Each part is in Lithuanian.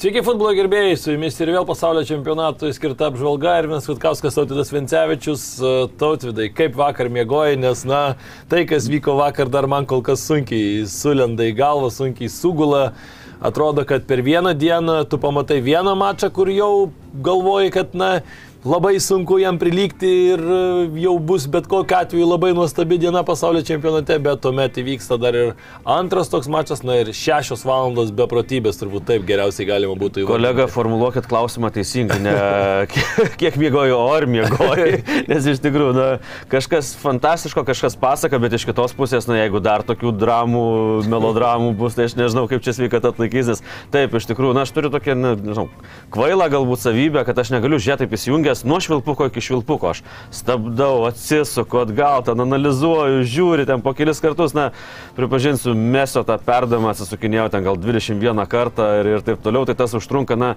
Sveiki futbolo gerbėjai, su jumis ir vėl pasaulio čempionatui skirta apžvalga ir Vinas Kutkauskas Tautvidas Vincevičius. Tautvidai, kaip vakar mėgoji, nes, na, tai, kas vyko vakar, dar man kol kas sunkiai sulenda į galvą, sunkiai sugula. Atrodo, kad per vieną dieną tu pamatai vieną mačą, kur jau galvoji, kad, na, labai sunku jam prilygti ir e, jau bus bet kokiu atveju labai nuostabi diena pasaulio čempionate, bet tuomet įvyksta dar ir antras toks mačas, na ir šešios valandos beprotybės turbūt taip geriausiai galima būtų įvardinti. Kolega, formuluokit klausimą teisingai, ne kiek mėgojo, ar mėgojo, nes iš tikrųjų, na, kažkas fantastiško, kažkas pasaka, bet iš kitos pusės, na, jeigu dar tokių dramų, melodramų bus, tai aš nežinau, kaip čia sveikata atlaikysis. Taip, iš tikrųjų, na, aš turiu tokią, nežinau, kvailą galbūt savybę, kad aš negaliu žiūrėti taip įsijungti įsijungęs nuo švilpuko iki švilpuko. Aš stabdau, atsisuku atgal, ten analizuoju, žiūriu ten po kelis kartus, na, pripažinsiu, meso tą perdamą atsisukinėjau ten gal 21 kartą ir, ir taip toliau, tai tas užtrunka, na,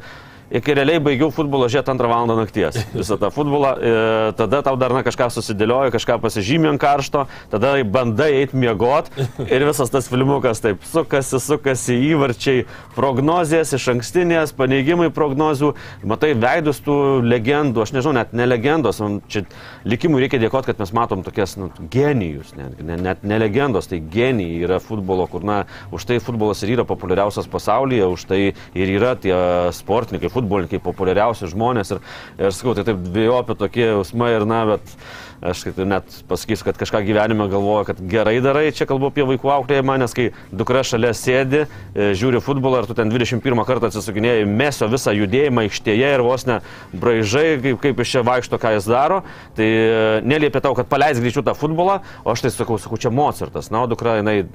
iki realiai baigiau futbolo žiūrėti antrą valandą nakties. Visą tą futbolą, e, tada tau dar na, kažką susidėlioja, kažką pasižymė ant karšto, tada bandai eiti miegot ir visas tas filmukas taip sukasi, sukasi įvarčiai, prognozijas iš ankstinės, paneigimai prognozių, matai veidus tų legendų, aš nežinau, net ne legendos, čia likimui reikia dėkoti, kad mes matom tokias nu, genijus, net, net ne legendos, tai genijai yra futbolo, kur, na, už tai futbolas ir yra populiariausias pasaulyje, už tai ir yra tie sportininkai, futbolo futbolininkai, populiariausi žmonės ir, ir sakau, tai taip dviejopi tokie jausmai ir na, bet Aš net pasakysiu, kad kažką gyvenime galvoju, kad gerai darai, čia kalbu apie vaikų auklėjimą, nes kai dukra šalia sėdi, e, žiūri futbolą ir tu ten 21 kartą atsisukinėjai meso visą judėjimą aikštėje ir vos ne braižai, kaip, kaip iš čia vaikšto, ką jis daro, tai e, neliepia tau, kad paleis greičiau tą futbolą, o aš tai sakau, sakau, čia Mozartas. Na, o dukra, jinai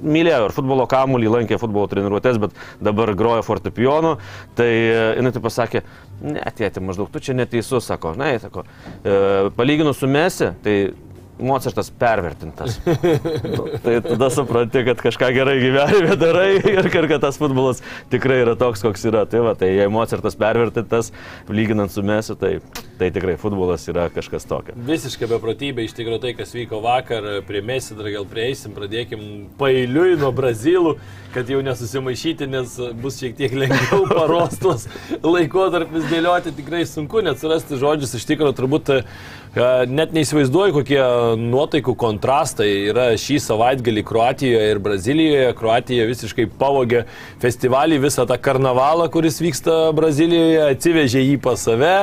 mylėjo ir futbolo kamuolį, lankė futbolo treniruotės, bet dabar groja fortepionu, tai e, jinai tai pasakė, ne, tėti, maždaug tu čia neteisus, sako, na, sako, e, palyginus su Mesi, tai Mozartas pervertintas. tai tada supranti, kad kažką gerai gyvenime darai ir kad tas futbolas tikrai yra toks, koks yra. Tai, va, tai jei Mozartas pervertintas, lyginant su Mesiu, tai, tai tikrai futbolas yra kažkas tokio. Visiškai beprotybė, iš tikrųjų tai, kas vyko vakar prie Mesi, dar gal prieisim, pradėkim pailiui nuo Brazilų, kad jau nesusimaišyti, nes bus šiek tiek lengviau parostos laikotarpis dėlioti, tikrai sunku net surasti žodžius, iš tikrųjų turbūt net neįsivaizduoju, kokie nuotaikų kontrastai yra šį savaitgalį Kroatijoje ir Brazilijoje. Kroatija visiškai pavogė festivalį, visą tą karnavalą, kuris vyksta Brazilijoje, atsivežė jį pas save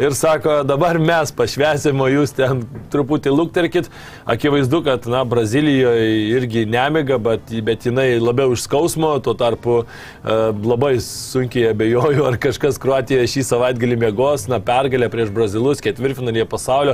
ir sako, dabar mes pašvesim, o jūs ten truputį lukterkit. Akivaizdu, kad na, Brazilijoje irgi nemiga, bet, bet jinai labiau iš skausmo, tuo tarpu e, labai sunkiai abejoju, ar kažkas Kroatijoje šį savaitgalį mėgos, na pergalė prieš Brazilus ketvirtfinalyje pasaulio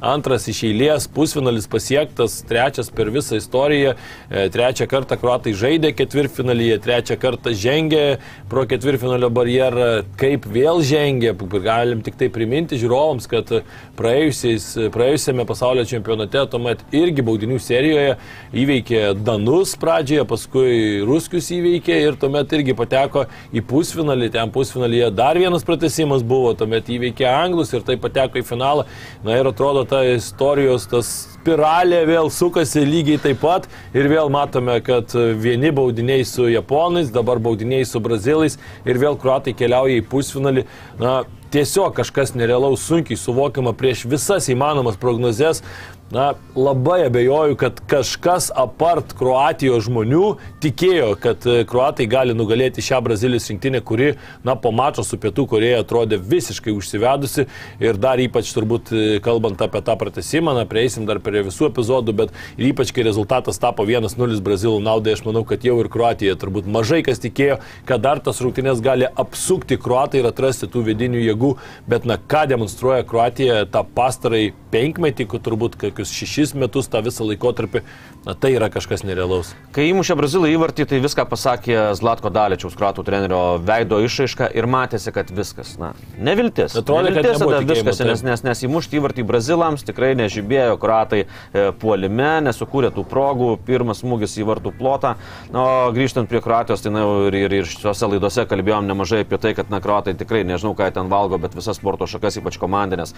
antras iš eilės, pusfinalis pasiektas, trečias per visą istoriją, e, trečią kartą kruatai žaidė ketvirtfinalyje, trečią kartą žengė pro ketvirtfinalio barjerą, kaip vėl žengė, galim tik tai priminti žiūrovams, kad praėjusiame pasaulio čempionate tuomet irgi baudinių serijoje įveikė Danus pradžioje, paskui Ruskius įveikė ir tuomet irgi pateko į pusfinalį, ten pusfinalyje dar vienas pratesimas buvo, tuomet įveikė Anglus ir tai pateko į finalą. Na ir atrodo, ta istorijos tas spiralė vėl sukasi lygiai taip pat ir vėl matome, kad vieni baudiniai su japonais, dabar baudiniai su brazilais ir vėl kruatai keliauja į pusfinalį. Na, tiesiog kažkas nerealaus, sunkiai suvokiama prieš visas įmanomas prognozes. Na, labai abejoju, kad kažkas apart Kroatijos žmonių tikėjo, kad e, Kroatai gali nugalėti šią Brazilijos rinktinę, kuri, na, po mačo su Pietų Koreja atrodė visiškai užsivedusi. Ir dar ypač turbūt e, kalbant apie tą pratesimą, na, prieisim dar prie visų epizodų, bet ir ypač kai rezultatas tapo 1-0 Brazilų naudai, aš manau, kad jau ir Kroatija turbūt mažai kas tikėjo, kad dar tas rungtynės gali apsukti Kroatai ir atrasti tų vidinių jėgų, bet, na, ką demonstruoja Kroatija tą pastarai penkmetį, kur turbūt kokius šešis metus tą visą laikotarpį, na tai yra kažkas nerealaus. Kai įmušė Brazilai įvartį, tai viską pasakė Zlatko Daličiaus, kruatų trenerio veido išraiška ir matėsi, kad viskas, na, neviltis. Atrodė, kad tada viskas, taip. nes, nes, nes įmušti įvartį Brazilams tikrai nežibėjo, kruatai e, puolime, nesukūrė tų progų, pirmas smūgis į vartų plotą. Na, o grįžtant prie Kroatijos, tai na, ir, ir, ir šiuose laidose kalbėjom nemažai apie tai, kad na, kruatai tikrai nežinau, ką ten valgo, bet visas sporto šakas, ypač komandinės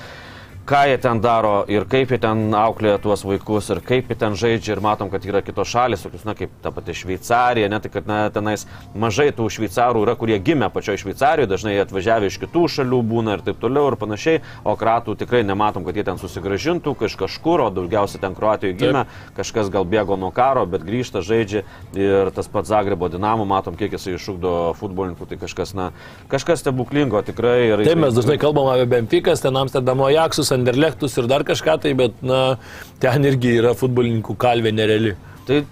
ką jie ten daro ir kaip jie ten auklėja tuos vaikus ir kaip jie ten žaidžia ir matom, kad yra kitos šalis, tokius, na, kaip ta pati Šveicarija, ne tai, kad na, tenais mažai tų šveicarų yra, kurie gimė pačioje Šveicarijoje, dažnai atvažiavę iš kitų šalių būna ir taip toliau ir panašiai, o kratų tikrai nematom, kad jie ten susigražintų iš kažkur, o daugiausiai ten Kroatijoje gimė, kažkas gal bėgo nuo karo, bet grįžta, žaidžia ir tas pats Zagrebo dinamo, matom, kiek jisai iššūkdo futbolininkų, tai kažkas, na, kažkas stebuklingo tikrai. Ir, Taip, mes dažnai kalbam apie Benficas, ten Amsterdamo Jaksus, Anderlechtus ir dar kažką tai, bet, na, ten irgi yra futbolininkų kalvė nereali. Tai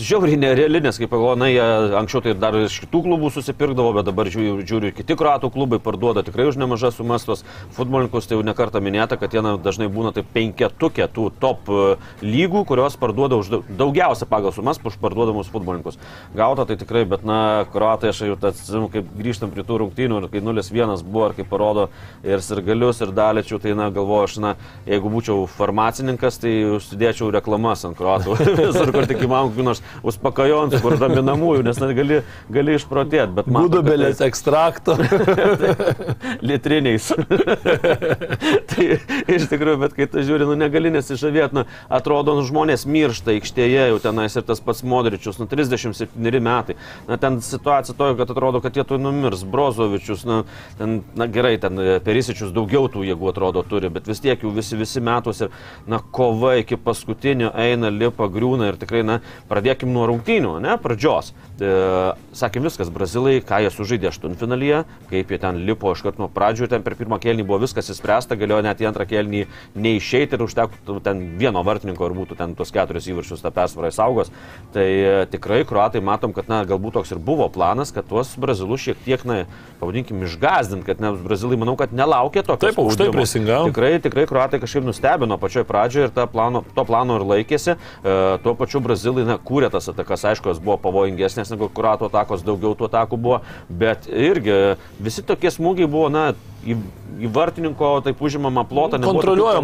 žiauriai nereali, nes kaip pagalvoju, na, jie anksčiau tai dar iš kitų klubų susipirkdavo, bet dabar žiūriu, žiūriu kiti kruatų klubai parduoda tikrai už nemažas sumas tos futbolininkus, tai jau nekartą minėta, kad jie na, dažnai būna taip penketukė tų top e, lygų, kurios parduoda už daug- daugiausia pagal sumas už parduodamus futbolininkus. Gauta tai tikrai, bet na, kruatai aš jau tas, nu, kaip grįžtam prie tų rungtynių ir kai 0-1 buvo, ir kaip parodo ir sirgalius, ir dalečių, tai na, galvoju, aš, na, jeigu būčiau farmacininkas, tai užsidėčiau reklamas ant kruatų. Visur, kur tik įmanoma, kokių nors uspakajons, kur raminamųjų, nes net gali, gali išprotėti. Bet man Gudobelės ekstrakto. litriniais. tai iš tikrųjų, bet kai tu žiūri, nu negali nesižavėti, nu, atrodo, nu, žmonės miršta aikštėje, jau tenais ir tas pats Modričius, nu 37 metai. Na ten situacija tokia, kad atrodo, kad jie tu numirs. Brozovičius, na, ten, na gerai, ten e, Perisičius daugiau tų jėgų atrodo turi, bet vis tiek jau visi, visi metus ir, na, kova iki paskutinio eina, lipa, griūna ir tikrai, na, pradėkim nuo rungtynių, ne, pradžios. E, sakėm viskas, brazilai, ką jie sužaidė aštuntfinalyje, kaip jie ten lipo iš karto nuo pradžių, ten per pirmą kelnį buvo viskas įspręsta, galėjo net į antrą kelnį neišeiti ir užtektų ten vieno vartininko ir būtų ten tuos keturis įvarčius tą persvarą saugos. Tai e, tikrai kruatai matom, kad na, galbūt toks ir buvo planas, kad tuos brazilus šiek tiek, na, pavadinkim, išgazdint, kad nes brazilai, manau, kad nelaukė to. Taip, aukštai presingavo. Tikrai, tikrai kruatai kažkaip nustebino pačioje pradžioje ir plano, to plano ir laikėsi. E, tuo pačiu brazilai na, kūrė tas atakas, aišku, jos buvo pavojingesnės negu kruatų atakos, daugiau tų atakų buvo, bet irgi visi tokie smūgiai buvo, na, į, į vartininko taip užimamą plotą.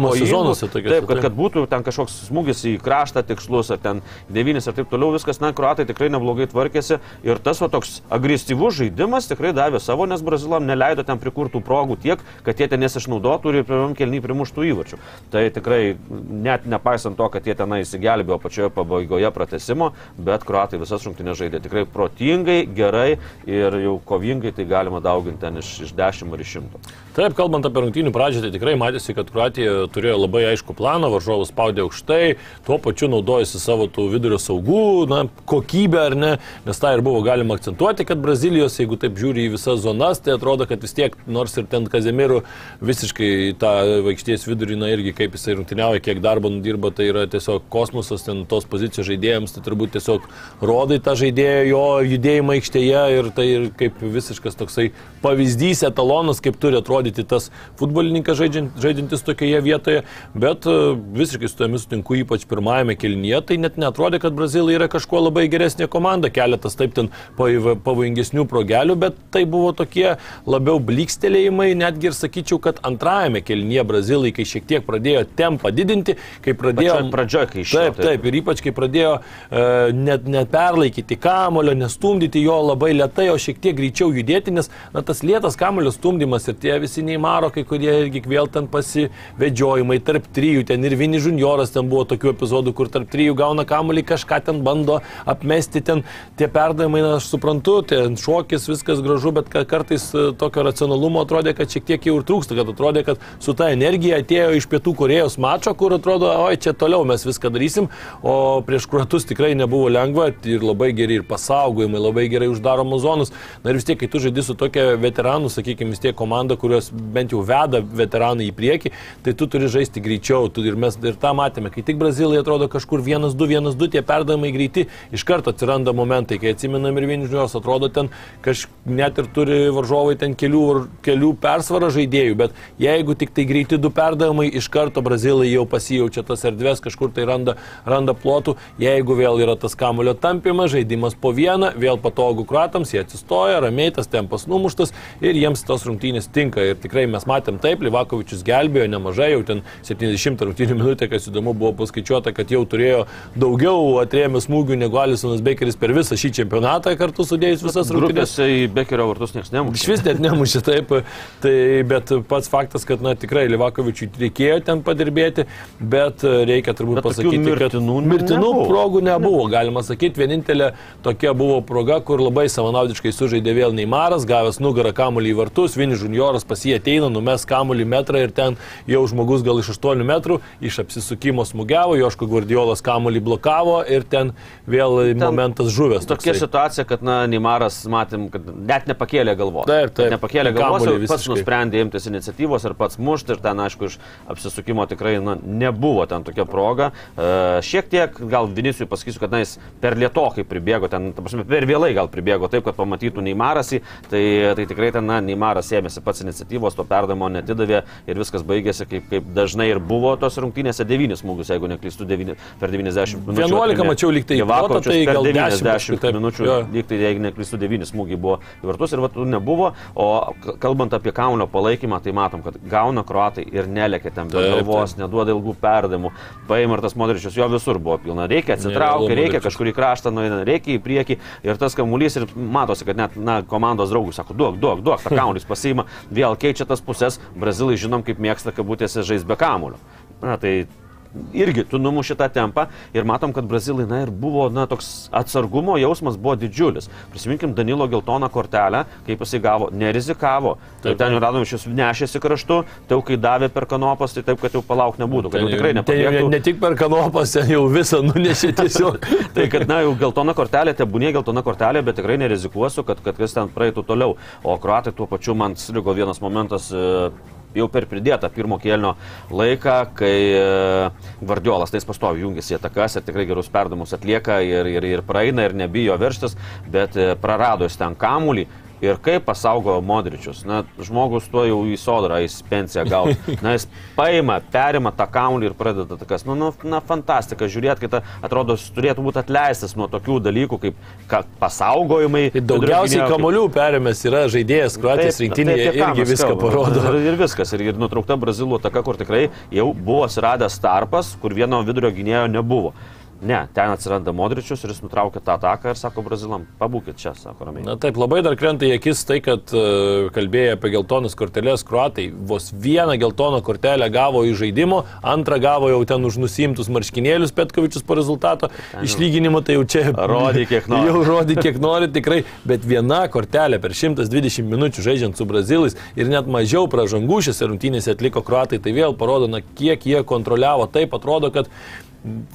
pavojingų. zonose tokiose, Taip, kad, kad būtų ten kažkoks smūgis į kraštą tikslus, ar ten devynis ir taip toliau, viskas, na, kruatai tikrai neblogai tvarkėsi ir tas va toks agresyvus žaidimas tikrai davė savo, nes brazilam neleido ten prikurtų progų tiek, kad jie ten nesinaudotų ir pirmam kelniui primuštų įvarčių. Tai tikrai net nepaisant to, kad jie tenai įsigelbėjo pačioje pabaigoje pratesimo, bet kruatai visas rungtynės žaidė tikrai protingai, gerai ir jau kovingai tai galima dauginti ten iš, iš 10 ar iš 100. Taip, kalbant apie rungtynių pradžią, tai tikrai matėsi, kad Kroatija turėjo labai aišku planą, varžovus spaudė aukštai, tuo pačiu naudojasi savo tų vidurio saugų, na, kokybę ar ne, nes tą ir buvo galima akcentuoti, kad Brazilijos, jeigu taip žiūri į visas zonas, tai atrodo, kad vis tiek, nors ir ten Kazemirų visiškai tą vaikšties vidurį, na irgi kaip jisai rungtyniauja, kiek darbo nudirba, tai yra tiesiog kosmosas, ten tos pozicijos žaidėjams, tai turbūt tiesiog rodai tą žaidėją, jo judėjimą aikštėje ir tai ir kaip visiškas toksai pavyzdys, etalonas, kaip turi atrodyti tas futbolininkas žaidžiant, žaidžiantis tokioje vietoje, bet e, visiškai su tomis sutinku, ypač pirmajame kelnyje, tai net netrodė, kad Brazilai yra kažkuo labai geresnė komanda, keletas taip ten pavoj- pavojingesnių progelių, bet tai buvo tokie labiau blikstelėjimai, netgi ir sakyčiau, kad antrajame kelnyje Brazilai, kai šiek tiek pradėjo tempą didinti, kai pradėjo... Pačioj pradžioj, kai išėjo, Taip, taip, ir ypač kai pradėjo e, net, net perlaikyti kamulio, nestumdyti jo labai lietai, o šiek tiek greičiau judėti, nes na, tas lėtas kamulio stumdymas ir tie visi Neimaro, kai kurie irgi vėl ten pasivedžiojimai tarp trijų, ten ir Vini Junioras ten buvo tokių epizodų, kur tarp trijų gauna kamuolį, kažką ten bando apmesti, ten tie perdavimai, na, aš suprantu, ten šokis, viskas gražu, bet ka- kartais e, tokio racionalumo atrodė, kad šiek tiek jau ir trūksta, kad atrodė, kad su ta energija atėjo iš Pietų Korejos mačo, kur atrodo, oi, čia toliau mes viską darysim, o prieš kruatus tikrai nebuvo lengva ir labai geri ir pasaugojimai, labai gerai uždaromos zonus. Na ir vis tiek, kai tu žaidži su tokia veteranų, sakykime, vis tiek komanda, kurios bent jau veda veteranai į priekį, tai tu turi žaisti greičiau. Tu, ir mes ir tą matėme, kai tik Brazilai atrodo kažkur 1-2, 1-2, tie perdavimai greiti, iš karto atsiranda momentai, kai atsimenam ir žinios, atrodo ten kaž, net ir turi varžovai ten kelių, kelių persvarą žaidėjų, bet jeigu tik tai greiti du perdavimai, iš karto Brazilai jau pasijaučia tas erdvės, kažkur tai randa, randa plotų, jeigu vėl yra tas kamulio tampimas, žaidimas po vieną, vėl patogu kruatams, jie atsistoja, ramiai tas tempas numuštas ir jiems tos rungtynės tinka. Ir tikrai mes matėm taip, Livakovičius gelbėjo nemažai, jau ten 70 rungtynių minutė, kas įdomu buvo paskaičiuota, kad jau turėjo daugiau atrėmė smūgių negu Alisonas Bekeris per visą šį čempionatą kartu sudėjus visas rungtynės. Į Bekerio vartus niekas nemušė. Iš vis net nemušė taip, tai, bet pats faktas, kad na, tikrai Livakovičiui reikėjo ten padirbėti, bet reikia turbūt Bet pasakyti, kad mirtinų mirtinų nebuvo. progų nebuvo. Galima sakyti, vienintelė tokia buvo proga, kur labai savanaudiškai sužaidė vėl Neimaras, gavęs nugarą kamuolį į vartus, Vinis Junioras pas jį ateina, numes kamuolį metrą ir ten jau žmogus gal iš 8 metrų iš apsisukimo smūgiavo, Joško Guardiolas kamuolį blokavo ir ten vėl ten momentas žuvęs. Tokia toksai. situacija, kad na, Neimaras, matėm, kad net nepakėlė galvos. Taip, taip. Nepakėlė galvos, pats visiškai. nusprendė imtis iniciatyvos ir pats mušti ir ten, aišku, iš apsisukimo tikrai na, nebuvo ten tokia proga. E, šiek tiek, gal Vinicijui pasakysiu, kad na, jis per lietokai pribėgo, ten, prasme, per vėlai gal pribėgo taip, kad pamatytų Neimaras, į- tai, tai tikrai ten, na, Neimaras ėmėsi pats iniciatyvos, to perdavimo netidavė ir viskas baigėsi, kaip, kaip dažnai ir buvo tos rungtynėse, devynis smūgius, jeigu neklystu, devyni, per 90 minučių. 11 atrėmė mačiau lyg tai į plotą, Livakovičius tai per gal 10 90 kažkaip taip. minučių, Jo. lyg tai, jeigu neklystu, 9 smūgiai buvo į vartus ir va, tų nebuvo. O kalbant apie kaunio palaikymą, tai matom, kad gauna kruatai ir nelekia ten be galvos, neduoda ilgų perdavimų. Paima ir tas modričius, jo visur buvo pilna. Reikia atsitraukti, reikia kažkur į kraštą, nueina, reikia į priekį. Ir tas kamuolys ir matosi, kad net na, komandos draugus sako, duok, duok, duok, tą kamuolys pasiima, vėl keičia tas pusės. Brazilai žinom, kaip mėgsta kabutėse žaisti be kamuolio. Na, tai irgi tu numuši tą tempą ir matom, kad brazilai, na ir buvo, na, toks atsargumo jausmas buvo didžiulis. Prisiminkim Danilo geltoną kortelę, kaip jisai gavo, nerizikavo. Tai ten jau radom jūsų nešėsi kraštu, tai jau kai davė per kanopas, tai taip, kad jau palauk nebūtų, kad jau tikrai nepabėgtų. Ne tik per kanopas, ten jau visą nunešė tiesiog. Tai kad, na, jau geltona kortelė, te būnė geltona kortelė, bet tikrai nerizikuosiu, kad, kad kas ten praeitų toliau. O kruatai tuo pačiu man sligo vienas momentas. e, Jau per pridėtą pirmo kėlinio laiką, kai e, Gvardiolas tais pastovi jungiasi į atakas ir tikrai gerus perdamus atlieka ir, ir, ir praeina ir nebijo verštis, bet e, prarado jis ten kamulį. Ir kaip pasaugo Modričius, na, žmogus tuo jau į sodrą, į pensiją gauti. Na, jis paima, perima tą kaulį ir pradeda takas. Nu, nu, na, fantastika, žiūrėt, kad ta- atrodo, turėtų būti atleistas nuo tokių dalykų kaip ka, pasaugojimai. Tai daugiausiai kamolių perėmęs yra žaidėjas Kroatijos rinktinėje irgi viską parodo. Ir, ir viskas. Ir, ir nutraukta Brazilų ataka, kur tikrai jau buvo atsiradęs tarpas, kur vieno vidurio gynėjo nebuvo. Ne, ten atsiranda Modričius ir jis nutraukia tą ataką ir sako Brazilam, pabūkit čia, sako ramiai. Na taip, labai dar krenta į akis tai, kad uh, kalbėjai apie geltonas korteles kruatai. Vos vieną geltoną kortelę gavo iš žaidimo, antrą gavo jau ten už nusimtus marškinėlius Petkovičius po rezultato išlyginimo, tai jau čia... Rodyk, kiek nori. Jau rodyk, kiek nori tikrai, bet viena kortelė per 120 minučių žaidžiant su brazilais ir net mažiau pražangų šiose rungtynėse atliko kruatai, tai vėl parodo, na, kiek jie kontroliavo. Taip atrodo, kad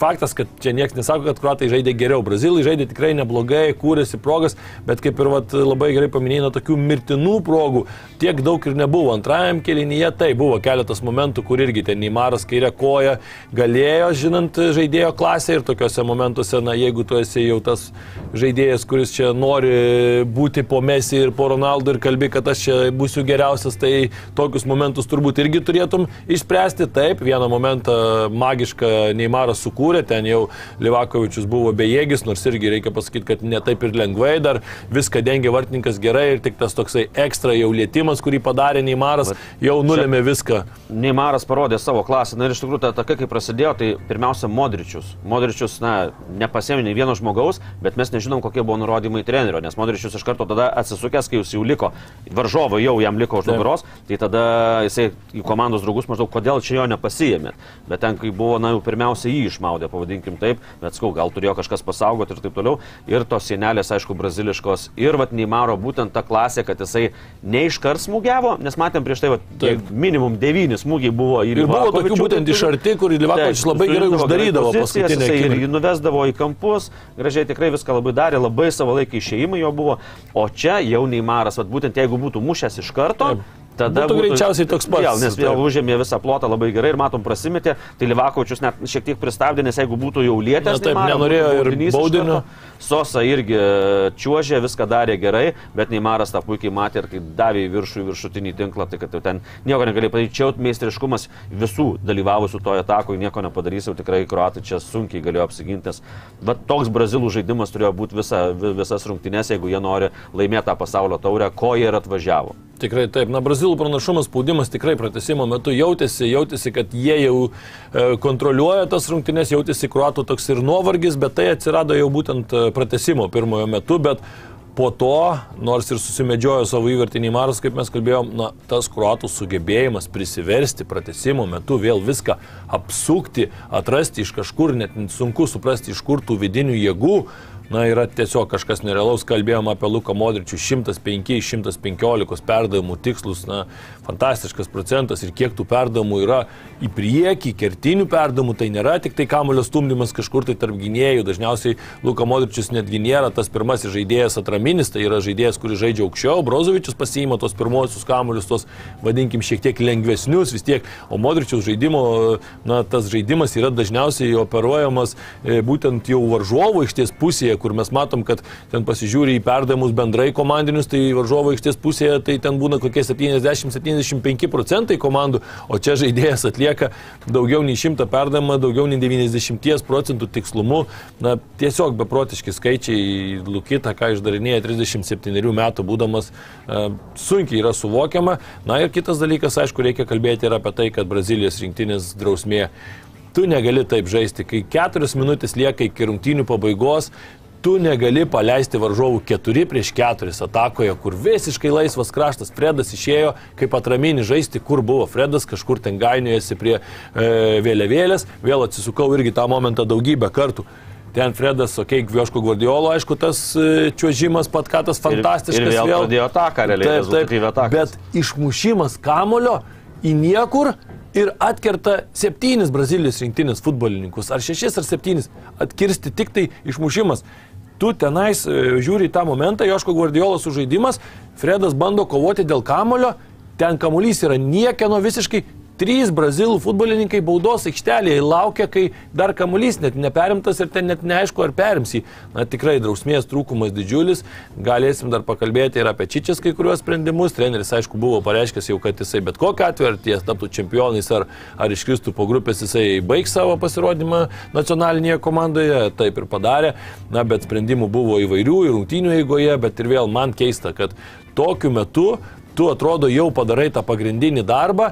Faktas, kad čia niekas nesako, kad kruatai žaidė geriau. Brazilai žaidė tikrai neblogai, kūrėsi progas, bet kaip ir vat, labai gerai paminėjai, na, tokių mirtinų progų tiek daug ir nebuvo. Antrajam kelinyje tai buvo keletas momentų, kur irgi ten Neimaras kairė koja galėjo, žinant žaidėjo klasę ir tokiuose momentuose, na, jeigu tu esi jau tas žaidėjas, kuris čia nori būti po Messi ir po Ronaldo ir kalbi, kad aš čia būsiu geriausias, tai tokius momentus turbūt irgi turėtum išspręsti. Taip, vieną momentą magišką Neimaras sukūrė, ten jau Livakovičius buvo bejėgis, nors irgi reikia pasakyti, kad ne taip ir lengvai, dar viską dengė vartininkas gerai ir tik tas toksai ekstra jau lėtimas, kurį padarė Neimaras, jau nulėmė viską. Neimaras parodė savo klasę. Na ir iš tikrųjų, ta taka, kai prasidėjo, tai pirmiausia, Modričius. Modričius, na, nepasėmė nei vieno žmogaus, bet mes nežinom, kokie buvo nurodymai trenerio, nes Modričius iš karto tada atsisukęs, kai jūs jau liko, varžovai jau jam liko už nugaros, tai tada jisai į komandos draugus maždaug, kodėl čia jo nepasijėmėt. Bet ten, kai buvo, na, jau pirmiausia jį išmaudė, pavadinkim taip, bet skau, gal turėjo kažkas pasaugoti ir taip toliau. Ir tos sienelės, aišku, braziliškos. Ir vat Neymaro būtent ta klasė, kad jisai neiškart smūgiavo, nes matėm prieš tai, vat, minimum devyni smūgiai buvo į Ir buvo tokių būtent iš arti, kur Taip, labai gerai uždarydavo jisai ir jį nuvesdavo į kampus, gražiai tikrai viską labai darė, labai savalaikiai išėjimai jo buvo, o čia jau Neimaras, vat, būtent jeigu būtų mušęs iš karto, Taip. Tada Būtų greičiausiai toks pats, Vėl, nes vėl užėmė visą plotą labai gerai ir matom prasimetė, tai Livakovičius net šiek tiek pristabdė, nes jeigu būtų jau lietęs, Neimarą, nenorėjo būtų ir baudinio. Sosa irgi e, čiuožė, viską darė gerai, bet Neimaras tą puikiai matė ir kai davė į viršų, viršutinį tinklą, tai kad jau ten nieko negali padaryti. Čia jau meistriškumas visų dalyvavusių toje atakoje, nieko nepadarys, jau tikrai kruatai čia sunkiai galėjo apsiginti. nes Bet toks brazilų žaidimas turėjo būti visa, vi- visas rungtynės, jeigu jie nori laimėti tą pasaulio taurę, ko jie ir atvažiavo. Tikrai taip. Na, brazilų pranašumas, spaudimas tikrai pratesimo metu jautėsi, jautėsi, kad jie jau e, kontroliuoja tas rungtynės, jautėsi kruatų toks ir nuovargis, bet tai atsirado jau būtent e, pratesimo pirmojo metu, bet po to, nors ir susimedžiojo savo įvartį Neimaras, kaip mes kalbėjom, na, tas kruatų sugebėjimas prisiversti pratesimo metu vėl viską apsukti, atrasti iš kažkur, net sunku suprasti iš kur tų vidinių jėgų, Na, yra tiesiog kažkas nerealaus, kalbėjom apie Luką Modričių, 105 iš 115 perdavimų tikslus, na, fantastiškas procentas. Ir kiek tų perdavimų yra į priekį, kertinių perdavimų, tai nėra tik tai kamulio stumdymas kažkur tai tarp gynėjų, dažniausiai Luka Modričius netgi nėra tas pirmasis žaidėjas atraminis, tai yra žaidėjas, kuris žaidžia aukščiau, Brozovičius pasiima tos pirmosius kamuolius, tos vadinkim šiek tiek lengvesnius vis tiek, o Modričiaus žaidimo, na, tas žaidimas yra dažniausiai operuojamas e, būtent jau varžovo aikštės pusėje, kur mes matom, kad ten pasižiūri į perdavimus bendrai komandinius, tai varžovo aikštės pusėje tai ten būna kokie 70-75 procentai komandų, o čia žaidėjas atlieka daugiau nei 100 perdavimą, daugiau nei 90 procentų tikslumu. Na, tiesiog beprotiški skaičiai, Lukita, ką išdarinėja 37 metų būdamas, e, sunkiai yra suvokiama. Na ir kitas dalykas, aišku, reikia kalbėti ir apie tai, kad Brazilijos rinktinės drausmė tu negali taip žaisti. Kai keturias minutės lieka iki rungtynių pabaigos, tu negali paleisti varžovų 4 prieš 4 atakoje, kur visiškai laisvas kraštas. Fredas išėjo kaip atraminį žaisti, kur buvo Fredas, kažkur ten gainėjasi prie e, vėliavėlės, vėl atsisukau irgi tą momentą daugybę kartų. Ten Fredas, okei, okay, Gvioško Guardiolo, aišku, tas e, čiuožimas pat katas fantastiškas. ir vėl pradėjo ataką, realiai, rezultatyvią ataką. Bet išmušimas kamulio į niekur ir atkerta septynis Brazilijos rinktinės futbolininkus, ar šešis, ar septynis, atkirsti tik tai išmušimas. Tu tenais e, žiūri į tą momentą, Joško Guardiolos sužaidimas, Fredas bando kovoti dėl kamulio, ten kamuolys yra niekieno visiškai. Trys brazilų futbolininkai baudos aikštelėje laukia, kai dar kamuolys net neperimtas ir ten net neaišku, ar perims jį. Na tikrai drausmės trūkumas didžiulis. Galėsim dar pakalbėti ir apie Čičias kai kuriuos sprendimus. Treneris, aišku, buvo pareiškęs jau, kad jisai bet kokiu atveju, ar ties taptų čempionais, ar, ar iškristų po grupės, jisai baigs savo pasirodymą nacionalinėje komandoje. Taip ir padarė. Na, bet sprendimų buvo įvairių ir rungtynių eigoje, bet ir vėl man keista, kad tokiu metu tu atrodo jau padarai tą pagrindinį darbą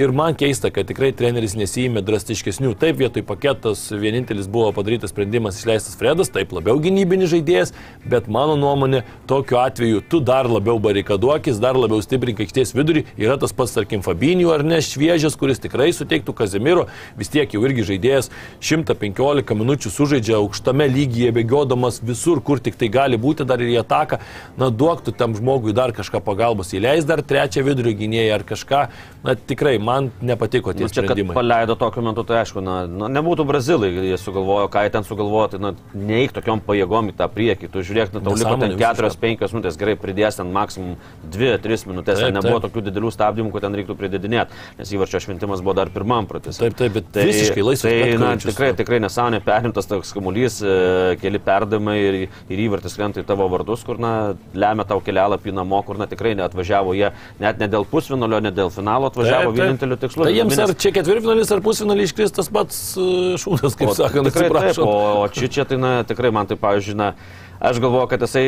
Ir man keista, kad tikrai treneris nesijėmė drastiškesnių. Taip, vietoj paketas vienintelis buvo padarytas sprendimas išleistas Fredas, taip labiau gynybinis žaidėjas, bet mano nuomonė, tokiu atveju tu dar labiau barikaduokis, dar labiau stiprink aikštės vidurį. Yra tas pats, tarkim, Fabinijų ar ne šviežias, kuris tikrai suteiktų Kazimiro, vis tiek jau irgi žaidėjas 115 minučių sužaidžia aukštame lygyje, bėgiodamas visur, kur tik tai gali būti, dar ir į ataką. Na, duoktų tam žmogui dar kažką pagalbos, įleis dar trečią vidurio gynėją ar kažką. Na, tikrai man nepatiko tie Nu, čia, kad sprendimai. paleido tokiu metu, tai aišku, na, na, nebūtų brazilai, jie sugalvojo, ką jie ten sugalvojo, tai na, neik tokiom pajėgom į tą priekį, tu žiūrėk, na, tau liko ten Nesąmonė 4-5 minutės, gerai pridės ten maksimum 2-3 minutės, Taip, ten nebuvo taip. tokių didelių stabdymų, kad ten reiktų pridedinėti, nes įvarčio šventimas buvo dar pirmam pratęs. Taip, taip, bet visiškai laisvas Tai, na, tikrai, tikrai nesąmonė perimtas toks kamuolys, e, keli perdavimai ir, ir įvartis krenta į tavo vardus, kur, na, lemia tau kelialapį namo, kur, na, tikrai neatvažiavo jie, net ne dėl pusvinolio, ne dėl finalo atvažiavo Taip, taip. Vieninteliu tikslu. Tai jiems ar čia ketvirtfinalis, ar pusfinalis iškris tas pats e, šūdas, kaip O, sakant, tikrai taip, o, o čia, čia tai, na, tikrai man tai, pavyzdžiui, na, aš galvoju, kad jisai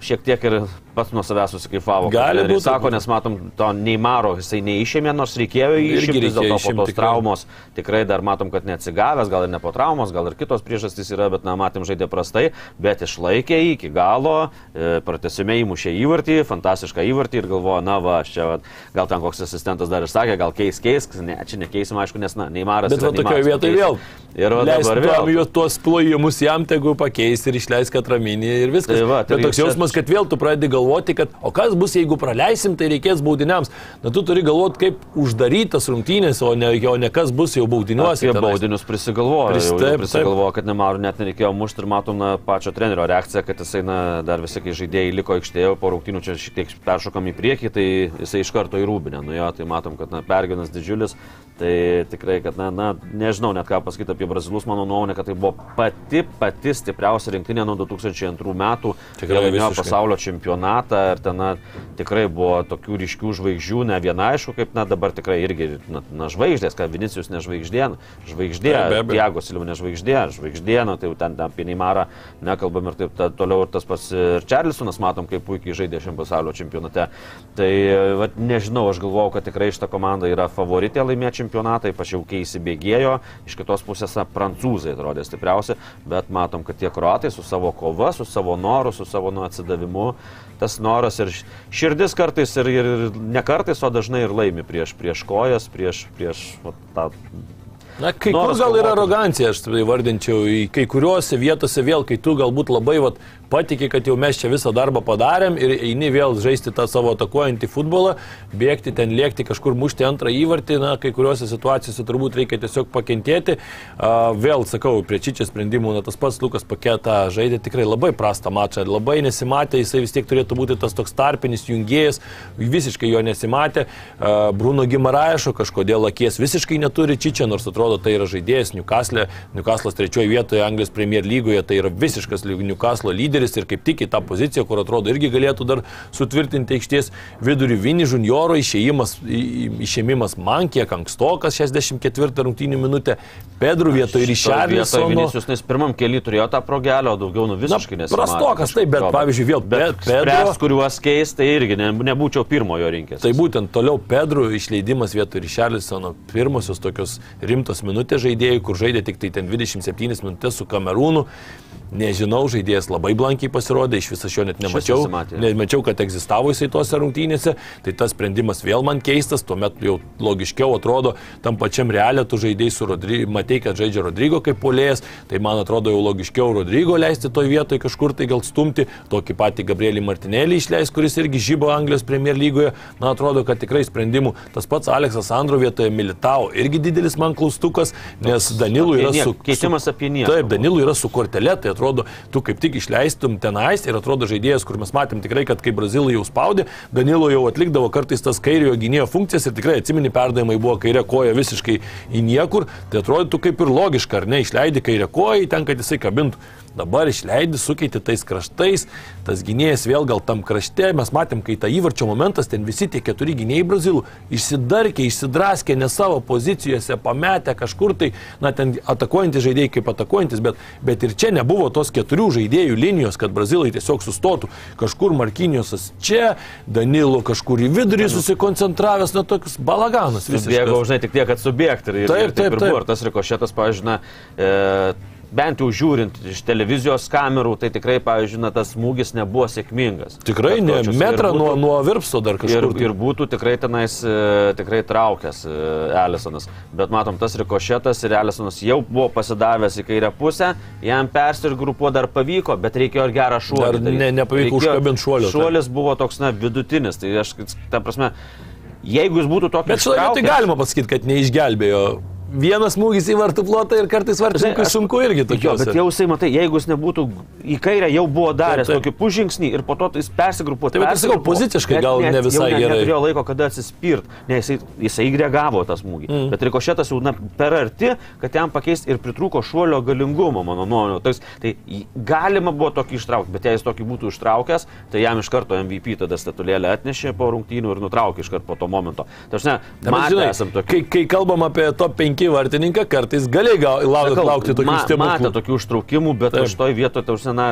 šiek tiek ir pats nuo savęs susikaifavo. kad Gali treneriai būt, Sako, nes matom, to Neymaro jisai neišėmė, nors reikėjo išimti, vis dėlto po tos tikrai. traumos. Tikrai dar matom, kad neatsigavęs, gal ir ne po traumos, gal ir kitos priežastys yra, bet, na, matėm, žaidė prastai, bet išlaikė iki galo, e, pratesime įmušė įvartį, fantastišką įvartį ir galvoja, na, va, aš čia, va, gal ten koks asistentas dar ir sakė, gal keis, keis, ne, čia nekeisim, aišku, nes, na, Neymaras. Bet va tokioje vietoje vėl. Ir va dabar vėl. jo tuos plojimus jam tegu pakeis ir išleis katraminį ir viskas. Tai va, tai Bet toks čia- jausmas, kad vėl tu pradedi galvoti, kad o kas bus, jeigu praleisim, tai reikės baudiniams. Na tu turi galvoti, kaip uždarytas rungtynės, o ne, o ne kas bus jau baudiniuose. Tenais. baudinius prisigalvojo. Pris- Pris, taip, prisigalvojo, kad Nemaru net nereikėjo mušti ir matom na, pačio trenerio reakciją, kad jisai na, dar visi, kai žaidėjai liko aikštėje, po rungtynių čia šiek tiek peršokam į priekį, tai jisai iš karto į rūbinę nuėjo, tai matom, kad na, pergyvenas didžiulis. Tai tikrai, kad, na, na, nežinau net ką pasakyti apie brazilus, mano nuomonė, kad tai buvo pati, pati stipriausia rinktinė nuo 2002 metų. Tikrai Jie laimėjo. Pasaulio čempionatą ir ten na, tikrai buvo tokių ryškių žvaigždžių, ne viena aišku, kaip na, dabar tikrai irgi na, na, žvaigždės, kad Vinicijus nežvaigždė, žvaigždė, abejo. Diego Silva nežvaigždė, žvaigždė, na, tai jau ten apie Neimarą nekalbam ir taip ta, toliau ir tas pats ir Čarlisonas, matom, kaip puikiai žaidė šiam pasaulio čempionate. Tai va, nežinau, aš galvojau, kad tikrai šita komanda yra favoritė laimėti čempionatą, ypač jau kai įsibėgėjo, iš kitos pusės na, prancūzai atrodė stipriausi, bet matom, kad tie kroatai su savo kova, su savo noru, su savo nu, atsidavimu, tas noras ir širdis kartais ir, ir ne kartais, o dažnai ir laimi prieš, prieš kojas, prieš, prieš va, tą Na, kai kur Noras gal ir kovoti. arogancija, aš tai vardinčiau, kai kuriuose vietose vėl, kai tu galbūt labai vat, patikė, kad jau mes čia visą darbą padarėm ir eini vėl žaisti tą savo atakuojantį futbolą, bėgti ten, lėkti kažkur, mušti antrą įvartį, na, kai kuriuose situacijose turbūt reikia tiesiog pakentėti. Vėl sakau, prie čia sprendimų, na, tas pats Lukas paketą žaidė tikrai labai prastą mačą, labai nesimatė, jisai vis tiek turėtų būti tas toks tarpinis jungėjas, visiškai jo nesimatė. Bruno Gimaraišo kažkodėl akies visiškai neturi Čičia, nors atrodo tai yra žaidėjas Newcastle, Newcastle'as trečioje vietoje Anglijos Premier lygoje, tai yra visiškas Newcastle lyderis ir kaip tik į tą poziciją, kur atrodo irgi galėtų dar sutvirtinti aikštės vidurį Vini Junioro išėjimas, išėmimas man kiek ankstokas 64 rungtynių minutę, Pedro vietoje ir Išarlisono. Vinicius, nes pirmam keliui turėjo tą progelę, o daugiau nu visiškai nesimatė. prastokas, taip, bet pavyzdžiui, vėl bet Pe- Pedro- spręs, kuriuos keis, tai irgi ne, nebūčiau pirmojo rinkęs. Tai būtent toliau Pedro išleidimas vietoj Richarlisono pirmosios tokios rimtos minutės žaidėjai, kur žaidė tik tai ten 27 minutės su Kamerūnu. Nežinau, žaidėjas labai blankiai pasirodė, iš viso jo net nemačiau. Nemačiau, kad egzistavo jisai tose rungtynėse. Tai tas sprendimas vėl man keistas, tuomet jau logiškiau atrodo, tam pačiam realė tu žaidėjai su Rodrygo, matei, kad žaidžia Rodrygo kaip polėjas, tai man atrodo jau logiškiau Rodrygo leisti toj vietoj kažkur tai gal stumti, tokį patį Gabrielį Martinėlį išleis, kuris irgi žybo Anglijos Premier lygoje. Man atrodo, kad tikrai sprendimų. Tas pats Aleksas Andro vietoje Militao irgi didelis man klaustukas, nes Danilų yra su... keitimas apie nieką Taip. Danilų yra su kortelė, tai atrodo, tu kaip tik išleistum tenais ir atrodo žaidėjas, kur mes matėm tikrai, kad kai Brazilai jau spaudė, Danilo jau atlikdavo kartais tas kairiojo gynėjo funkcijas ir tikrai atsimeni perdavimai buvo kairė koja visiškai į niekur, tai atrodytų kaip ir logiška, ar ne, išleidi kairę koją ten, kad jisai kabintų. Dabar išleidi, sukeiti tais kraštais, tas gynėjas vėl gal tam krašte, mes matėm, kai ta įvarčio momentas, ten visi tie keturi gynėjai brazilų išsidarkė, išsidraskė ne savo pozicijose, pametę kažkur tai, na ten atakuojantys žaidėjai kaip atakuojantis, bet, bet ir čia nebuvo tos keturių žaidėjų linijos, kad brazilai tiesiog sustotų. Kažkur Markiniosas čia, Danilo kažkur į vidurį susikoncentravęs, na toks balaganas. Bėgo, visiškas. žinai, tik tiek, kad subėgti. Ir, Taip, ir taip, taip, ir taip. buvo. Ir tas rikošėtas, na, e, bent jau žiūrint iš televizijos kamerų, tai tikrai, pavyzdžiui, na, tas smūgis nebuvo sėkmingas. Tikrai ne. Ir metrą nuo, būtų- nuo virpsto dar Ir, kažkur. tai. ir būtų tikrai tenais e, tikrai traukęs Elisonas. Bet matom, tas rikošėtas ir Elisonas jau buvo pasidavęs į kairę pusę, jam persirgrupuo dar pavyko, bet reikėjo ir gerą šuolį. Dar daryt. ne- nepavyko Reikėjo- užkabint šuolio, taip. Šuolis buvo toks, na, vidutinis. Tai aš, ta prasme, jeigu jis būtų tokį... Bet šitą vietą ištraukęs- galima pasakyti, kad neišgelbėjo vienas smūgis į vartų plotą ir kartais vartininkui aš- sunku irgi Jo, tokios. bet jau jisai, matai, jeigu jis nebūtų į kairę, jau buvo daręs Taip, taip. tokį pužingsnį ir po to jis persigrupuoja. Tai vat ir sakau, poziciškai gal ne visai ne, gerai. Neturėjo laiko, kada atsispirt, nes jisai, jisai reagavo tą smūgį. Mm. Bet rikošėtas jau na, per arti, kad jam pakeisti ir pritrūko šuolio galingumo, mano nuomonė. Tai, tai galima buvo tokį ištraukti, bet jei jis tokį būtų ištraukęs, tai jam iš karto MVP tada statulėlę atnešė po rungtynių ir nutraukė iš karto po to momento. Tai aš ne, Bet matė, žinai, esam tokie. kai, kai kalbam apie top 5 vartininką, kartais gali gal, lauk, Sakau, laukti tokių ma- Matė stebuklų. tokių užtraukimų, bet Taip. aš toj vietoje, tai užsiena,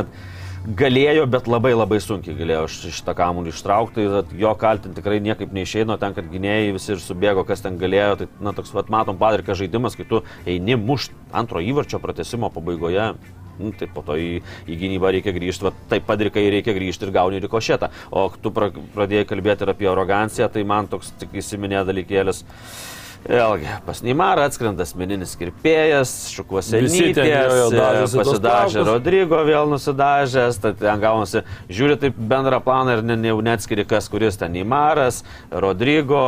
galėjo, bet labai labai sunkiai galėjo šitą kamuolį ištraukti. Jo kaltinti tikrai niekaip neišeino, ten, kad gynėjai visi ir subėgo, kas ten galėjo. Tai, na, toks, vat, matom, padarka žaidimas, kai tu eini mušt antro įvarčio pratesimo pabaigoje. Nu, tai po to į, į gynybą reikia grįžti, va, taip padrikai reikia grįžti ir gauni rikošetą. O tu pra, pradėjai kalbėti ir apie aroganciją, tai man toks tik įsiminė dalykėlis. Vėlgi, pas Neimarą atskrenda asmeninis kirpėjas, šukuose dažosi tuos pasidažė. Rodrygo vėl nusidažęs, tai ten gaunasi, žiūri taip bendrą planą ir ne, ne, neatskiri, kas kuris ten Neimaras, Rodrygo,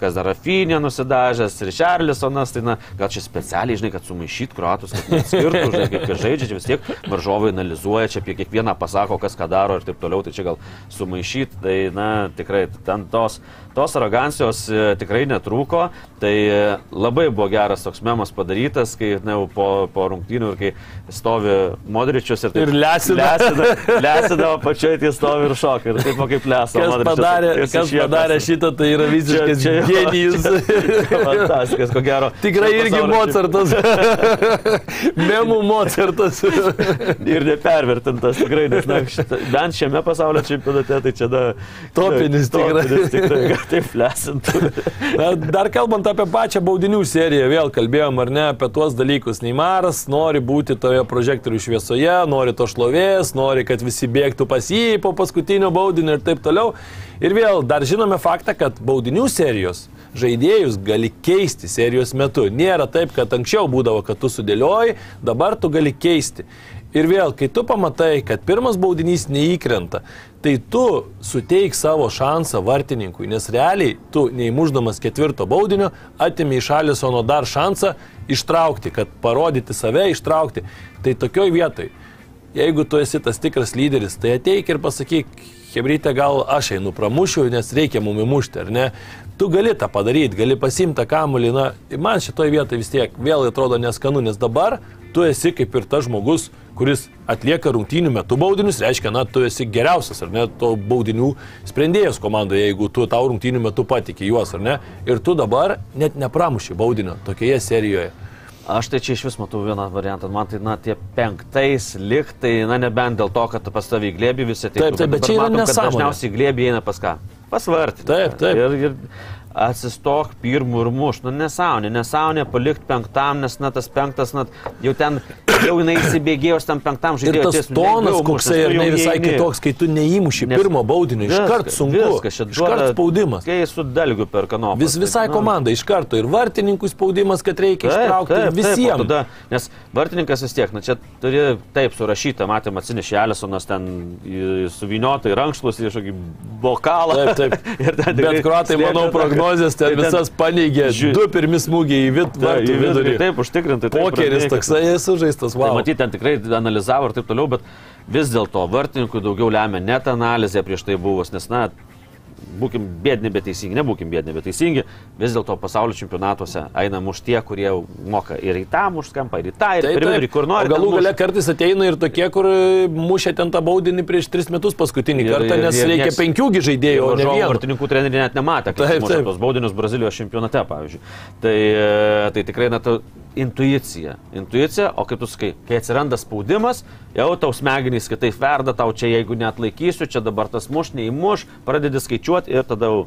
kas dar Rafinė nusidažęs ir Čarlisonas, tai na, gal čia specialiai, žinai, kad sumaišyt kruatus, kad neatskirtų, žinai, kaip jie žaidžia, čia vis tiek varžovai analizuoja, čia apie kiekvieną pasako, kas ką daro ir taip toliau, tai čia gal sumaišyt, tai na, tikrai ten tos, tos arogancijos e, tikrai netrūko, tai e, labai buvo geras toks memas padarytas, kai jau po, po rungtynių ir kai stovi Modričius ir, taip Ir lesina. lesina, lesina o pačioj tie stovi ir šoka ir taip kaip lesa. Kas Modričius padarė, kas iššiepas. padarė šitą, tai yra visiškas Čia- čia genijus. Fantastikas, ko gero. Tikrai irgi Mozartas. Memų Mozartas. Ir nepervertintas tikrai, nes na, šita, bent šiame pasaulio čempionate tai čia da... Topinis tikrai. Topinis tikrai, kad taip lesintų. Na, dar kalbant apie pačią baudinių seriją, vėl kalbėjom ar ne apie tuos dalykus. Neimaras nori būti toje prožektorių šviesoje, nori to šlovės, nori, kad visi bėgtų pas jį po paskutinio baudinio ir taip toliau. Ir vėl dar žinome faktą, kad baudinių serijos žaidėjus gali keisti serijos metu. Nėra taip, kad anksčiau būdavo, kad tu sudėlioji, dabar tu gali keisti. Ir vėl, kai tu pamatai, kad pirmas baudinys neįkrenta, tai tu suteik savo šansą vartininkui, nes realiai tu neįmuždamas ketvirto baudinio atimi iš Alisono dar šansą ištraukti, kad parodyti save, ištraukti. Tai tokioj vietoj, jeigu tu esi tas tikras lyderis, tai ateik ir pasakyk, Hebrytė, gal aš einu pramušiu, nes reikia mum įmušti, ar ne? Tu gali tą padaryti, gali pasimti tą kamulį, na, man šitoje vietoje vis tiek vėl atrodo neskanu, nes dabar tu esi kaip ir tas žmogus, kuris atlieka rungtynių metu baudinius, reiškia, na, tu esi geriausias, ar ne, to baudinių sprendėjas komandoje, jeigu tu tau rungtynių metu patikė juos, ar ne, ir tu dabar net nepramuši baudinio tokioje serijoje. Aš tai čia iš vis matau vieną variantą. Man tai, na, tie penktais liktai, na, nebent dėl to, kad pas tavį glėbį visi tai Taip, taip, bet čia yra nesąmonė. Dažniausiai glėbį eina pas ką? Pasvarti. Taip, taip. Ir, ir atsistok pirmų ir muš. Nu, nesąmonė, nesąmonė palikti penktam, nes, na, tas penktas, na, jau ten, jau jinai įsibėgėjo tam penktam Ir žaidėjui. tas ties- tonas koksai ir ne visai įeini. kitoks, kai tu neįmuši Nes- pirmo baudinio, iškart Viskas, sunku. Viskas, čia Iškart duoda- spaudimas. Kai su dalgiu per kanopą. Vis, visai komanda iš karto ir vartininkų spaudimas, kad reikia ištraukti ir o visiems. tada, nes vartininkas vis tiek, na čia turi taip surašyta, matėm atsinešė Elisonas ten į- suvyniotai rankšlus į kažkokį bokalą. Taip, taip. Ir ten tikrai Bet kruatai, manau, tą- prognozijas ten tai visas paneigė. Žiū- Du pirmi smūgiai į vid, Ta, į vidurį. Taip, užtikrintai. Pokeris toksai sužaistas, Tai wow. matyt, ten tikrai analizavo ir taip toliau, bet vis dėlto vartininkui daugiau lemia net analizė prieš tai buvus, nes, na, būkim bėdini, bet teisingi, nebūkim bėdini, bet teisingi, vis dėlto pasaulio čempionatuose eina muš tie, kurie moka ir į tą muš kampą, ir į tą, ir Taip, vidurį, taip. kur nori. O galų gale kartais ateina ir tokie, kur mušė ten tą baudinį prieš tris metus paskutinį Ir- kartą, ir- nes ir reikia nieks- penkiųgi žaidėjų, o ne vieno. Vartininkų treneriai net nematė, muša taip. tos baudinius Brazilijos čempionate, pavyzdžiui. Tai, e, tai tikrai, na, ta intuicija. Intuicija, o kaip tu sakai, kai atsiranda spaudimas, jau tau smegenys kitaip verda, tau čia jeigu net laikysiu, čia dabar tas muš, neįmuš, pradedi skaičiuoti ir tada jau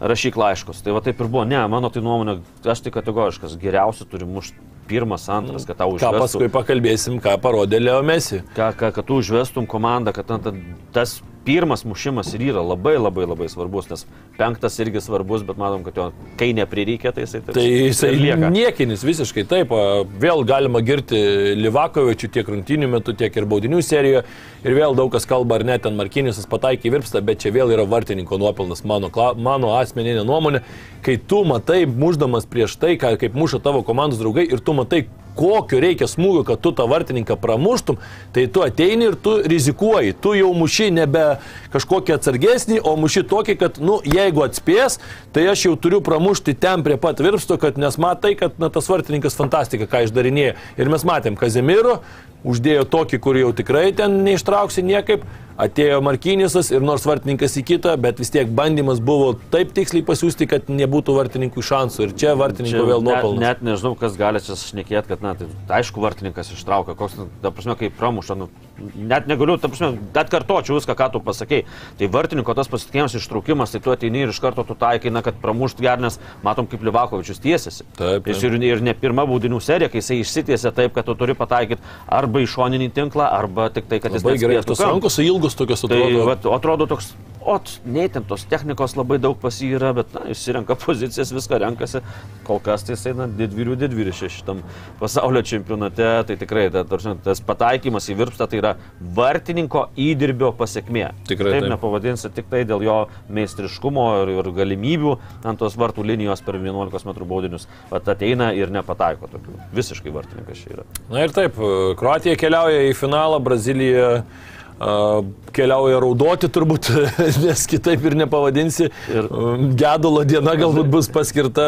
rašyk laiškus. Tai va taip ir buvo. Ne, mano tai nuomonė, aš tai kategoriškas, geriausia turi mušti pirmas, antras, kad tau Ką užvestų. paskui pakalbėsim, ką parodė Leo Mesi. Ką, ką, kad tu užvestum komandą, kad ta- tas pirmas mušimas ir yra labai labai labai svarbus, nes penktas irgi svarbus, bet matom, kad jo, kai neprireikia, tai jisai taip Tai jisai lieka. niekinis visiškai taip. Vėl galima girti Livakovičių tiek rungtynių metu, tiek ir baudinių serijoje. Ir vėl daug kas kalba, ar ne, ten Markinisas pataikė į virpstą, bet čia vėl yra vartininko nuopelnas, mano, mano asmeninė nuomonė. Kai tu matai, muždamas prieš tai, kaip muša tavo komandos draugai, ir tu matai, kokio reikia smūgio, kad tu tą vartininką pramuštum, tai tu ateini ir tu rizikuoji. Tu jau muši nebe kažkokį atsargesnį, o muši tokį, kad, nu, jeigu atspės, tai aš jau turiu pramušti ten prie pat virpsto, kad nes matai, kad na, tas vartininkas fantastika, ką išdarinėja. Ir mes matėm, Kazimiro uždėjo tokį, kur jau tikrai ten neištrauksi niekaip. Atėjo Markinisas ir nors vartininkas į kitą, bet vis tiek bandymas buvo taip tiksliai pasiūsti, kad nebūtų vartininkų šansų. Ir čia vartininko vėl net, nuopelnas. net nežinau, kas gali čia šnekėti, kad, na, tai aišku, vartininkas ištraukia, koks, nu, ta prasme, kai pramuša, nu, net negaliu, ta prasme, net kartočiau viską, ką tu pasakėjai. Tai vartininko tas pasitikėjimas ištraukimas, tai tu ateini ir iš karto tu taikai, na, kad pramušt gernes, matom, kaip Livakovičius tiesiasi. Taip, taip. Jis ir, ir ne pirma baudinių serija, kai jisai išsitiesia taip, kad tu turi pataikyti arba į šoninį tinklą, arba tik tai, kad jis Labai gerai, tos rankos ilgos tokios Tai atrodo. vat, atrodo toks, ot, neįtemptos technikos labai daug pas jį yra, bet na, išsirenka pozicijas, viską renkasi. Kol kas tai jisai, na, didvyrių didvyrišė šitam pasaulio čempionate, tai tikrai ta, tas pataikymas į virpstą tai yra vartininko įdirbio pasiekmė. Tikrai Taip taip. nepavadinsi tik tai dėl jo meistriškumo ir, ir galimybių ant tos vartų linijos per 11 m baudinius. Vat ateina ir nepataiko tokių. Visiškai vartininkas čia yra. Na ir taip, Kroatija keliauja į finalą, Brazilija keliauja raudoti turbūt, nes kitaip ir nepavadinsi. Ir- gedulo diena galbūt bus paskirta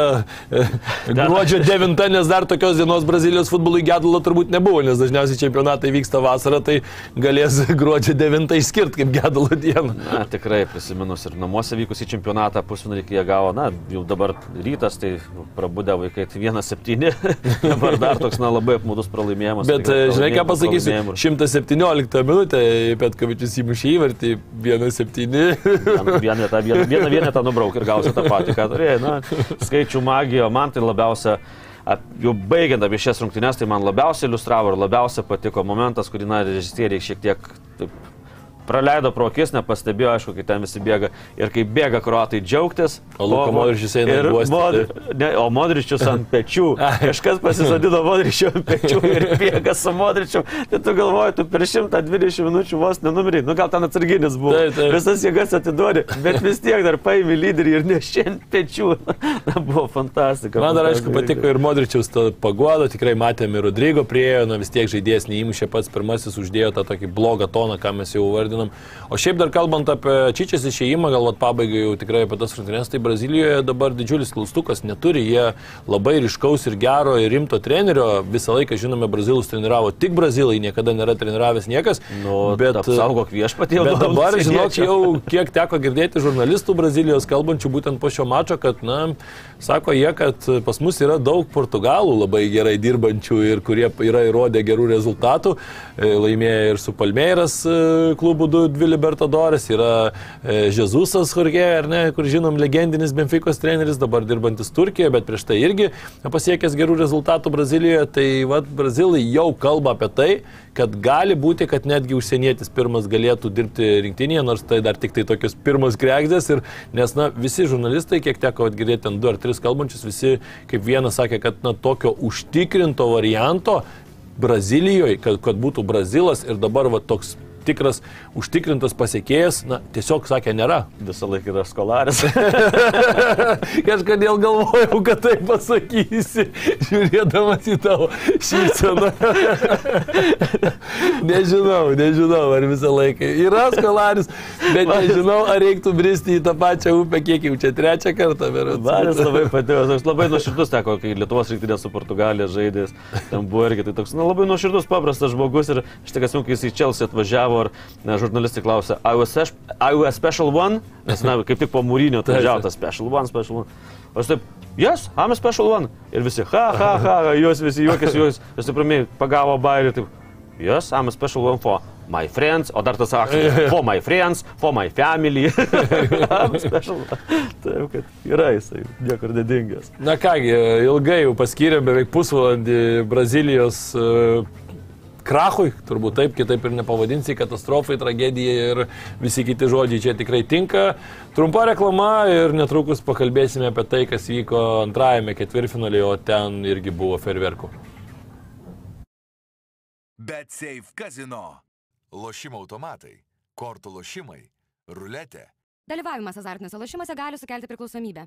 e, gruodžio 9, nes dar tokios dienos Brazilijos futbolui gedulo turbūt nebuvo, nes dažniausiai čempionatai vyksta vasarą, tai galės gruodžio 9 išskirti kaip gedulo dieną. Na, tikrai prisiminus ir namuose vykusį čempionatą pusfinalį, kai jie gavo, na, jau dabar rytas, tai prabudę vaikai, tai 1-7, dabar dar toks, na, labai apmūdus pralaimėjimas. Bet e, žinai ką pasakysiu, pralaimėjimų. 117 minutę Petkovičius įmušė įvartį 1-7. Ten Vieną tą vieną, vieną vienetą nubrauk ir gausi tą patį, ką turėjai. Na, skaičių magija, man tai labiausia, ap- jau baigiant apie šias rungtynes, tai man labiausiai iliustravo ir labiausiai patiko momentas, kurį, na, režisieriai šiek tiek taip, praleido pro akis, nepastebėjo, aišku, kai ten visi bėga. Ir kai bėga kruatai džiaugtis. O Luka Modričius eina ir guostyti. Mod- ne, O Modričius ant pečių. Kažkas pasisadino Modričių ant pečių ir bėga su Modričiu. Tai tu galvoji, tu per 120 minučių vos nenumeri. Nu gal ten atsarginis buvo. Taip, taip. Visas jėgas atiduodi, bet vis tiek dar paėmė lyderį ir nešė ant pečių. Na, buvo fantastika. Man dar aišku patiko ir Modričiaus ta pagoda, tikrai matėme ir Rodrygo priejo, na vis tiek žaidėjas neįmušė pats pirmasis, uždėjo tą tokį blogą toną, ką mes jau vardinam. O šiaip dar kalbant apie Čičias išėjimą, galbūt pabaigai jau tikrai apie tas rungtynes, tai Brazilijoje dabar didžiulis klaustukas neturi, jie labai ryškaus ir gero ir rimto trenerio, visą laiką žinome, Brazilus treniravo tik Brazilai, niekada nėra treniravęs niekas. Nu, bet apsaugok viešpatį jau. Bet dabar, žinok, jau kiek teko girdėti žurnalistų Brazilijos kalbančių būtent po šio mačo, kad, na, sako jie, kad pas mus yra daug portugalų labai gerai dirbančių ir kurie yra įrodę gerų rezultatų. E, Laimėjo ir su Palmeiras e, klubu 2 Libertadores, yra Žezusas Jorge, ar ne, kur žinom, legendinis Benficos treneris, dabar dirbantis Turkijoje, bet prieš tai irgi pasiekęs gerų rezultatų Brazilijoje. Tai vad, Brazilai jau kalba apie tai, kad gali būti, kad netgi užsienietis pirmas galėtų dirbti rinktinėje, nors tai dar tik tai tokios pirmos krekdės. Ir, nes, na, visi žurnalistai, kiek teko girdėti ten du ar tris kalbančius, visi kaip vienas sakė, kad, na, tokio užtikrinto varianto Brazilijoje, kad, kad būtų Brazilas ir dabar va toks tikras užtikrintas pasiekėjas, na, tiesiog sakė, nėra. Visą laiką yra skolaris. Kažkodėl galvojau, kad tai pasakysi, žiūrėdamas į tavo šypseną. nežinau, nežinau, ar visą laiką yra skolaris, bet nežinau, ar reiktų bristi į tą pačią upę, kiek jau čia trečią kartą. Varis labai patiko, aš labai nuoširdus teko, kai Lietuvos rinktinė su Portugalija žaidės, ten buvo irgi tai toks, na, labai nuoširdus, paprastas žmogus ir aš tik atsimenu, kai jis į Čelsį atvažiavo ir na, žurnalistai klausė, spe- are you a special one? Nes, na, kaip tik po mūrinio atvažiavo tas special one, special one. O aš taip, yes, I'm a special one. Ir visi, ha, ha, ha, jūs visi juokės, jūs, jūs ramiai pagavo bairį, taip, yes, I'm a special one for my friends, o dar tas aktorius, for my friends, for my family. Taip, kad yra jisai, niekur nedingęs. Na kągi, ilgai jau paskyrėm beveik pusvalandį Brazilijos e, krachui, turbūt taip, kitaip ir nepavadinsi, katastrofai, tragedijai ir visi kiti žodžiai čia tikrai tinka. Trumpa reklama ir netrukus pakalbėsime apie tai, kas vyko antrajame ketvirtfinalėje, o ten irgi buvo ferverkų. Bet Safe Casino. Lošimo automatai, kortų lošimai, ruletė. Dalyvavimas azartiniuose lošimuose gali sukelti priklausomybę.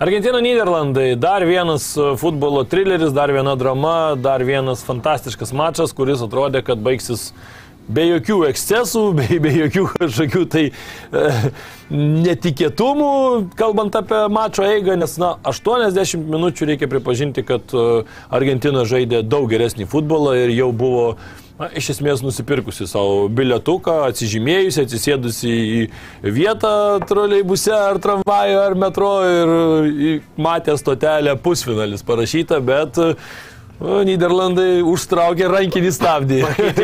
Argentina Niderlandai, dar vienas e, futbolo trileris, dar viena drama, dar vienas fantastiškas mačas, kuris atrodė, kad baigsis be jokių ekscesų, be, be jokių kažkokių tai e, netikėtumų, kalbant apie mačo eigą, nes, na, 80 minučių reikia pripažinti, kad e, Argentina žaidė daug geresnį futbolą ir jau buvo na, iš esmės nusipirkusi savo bilietuką, atsižymėjusi, atsisėdusi į vietą troleibuse ar tramvaju ar metro ir matė stotelę pusfinalis parašyta, bet o, Niderlandai užtraukė rankinį stabdį.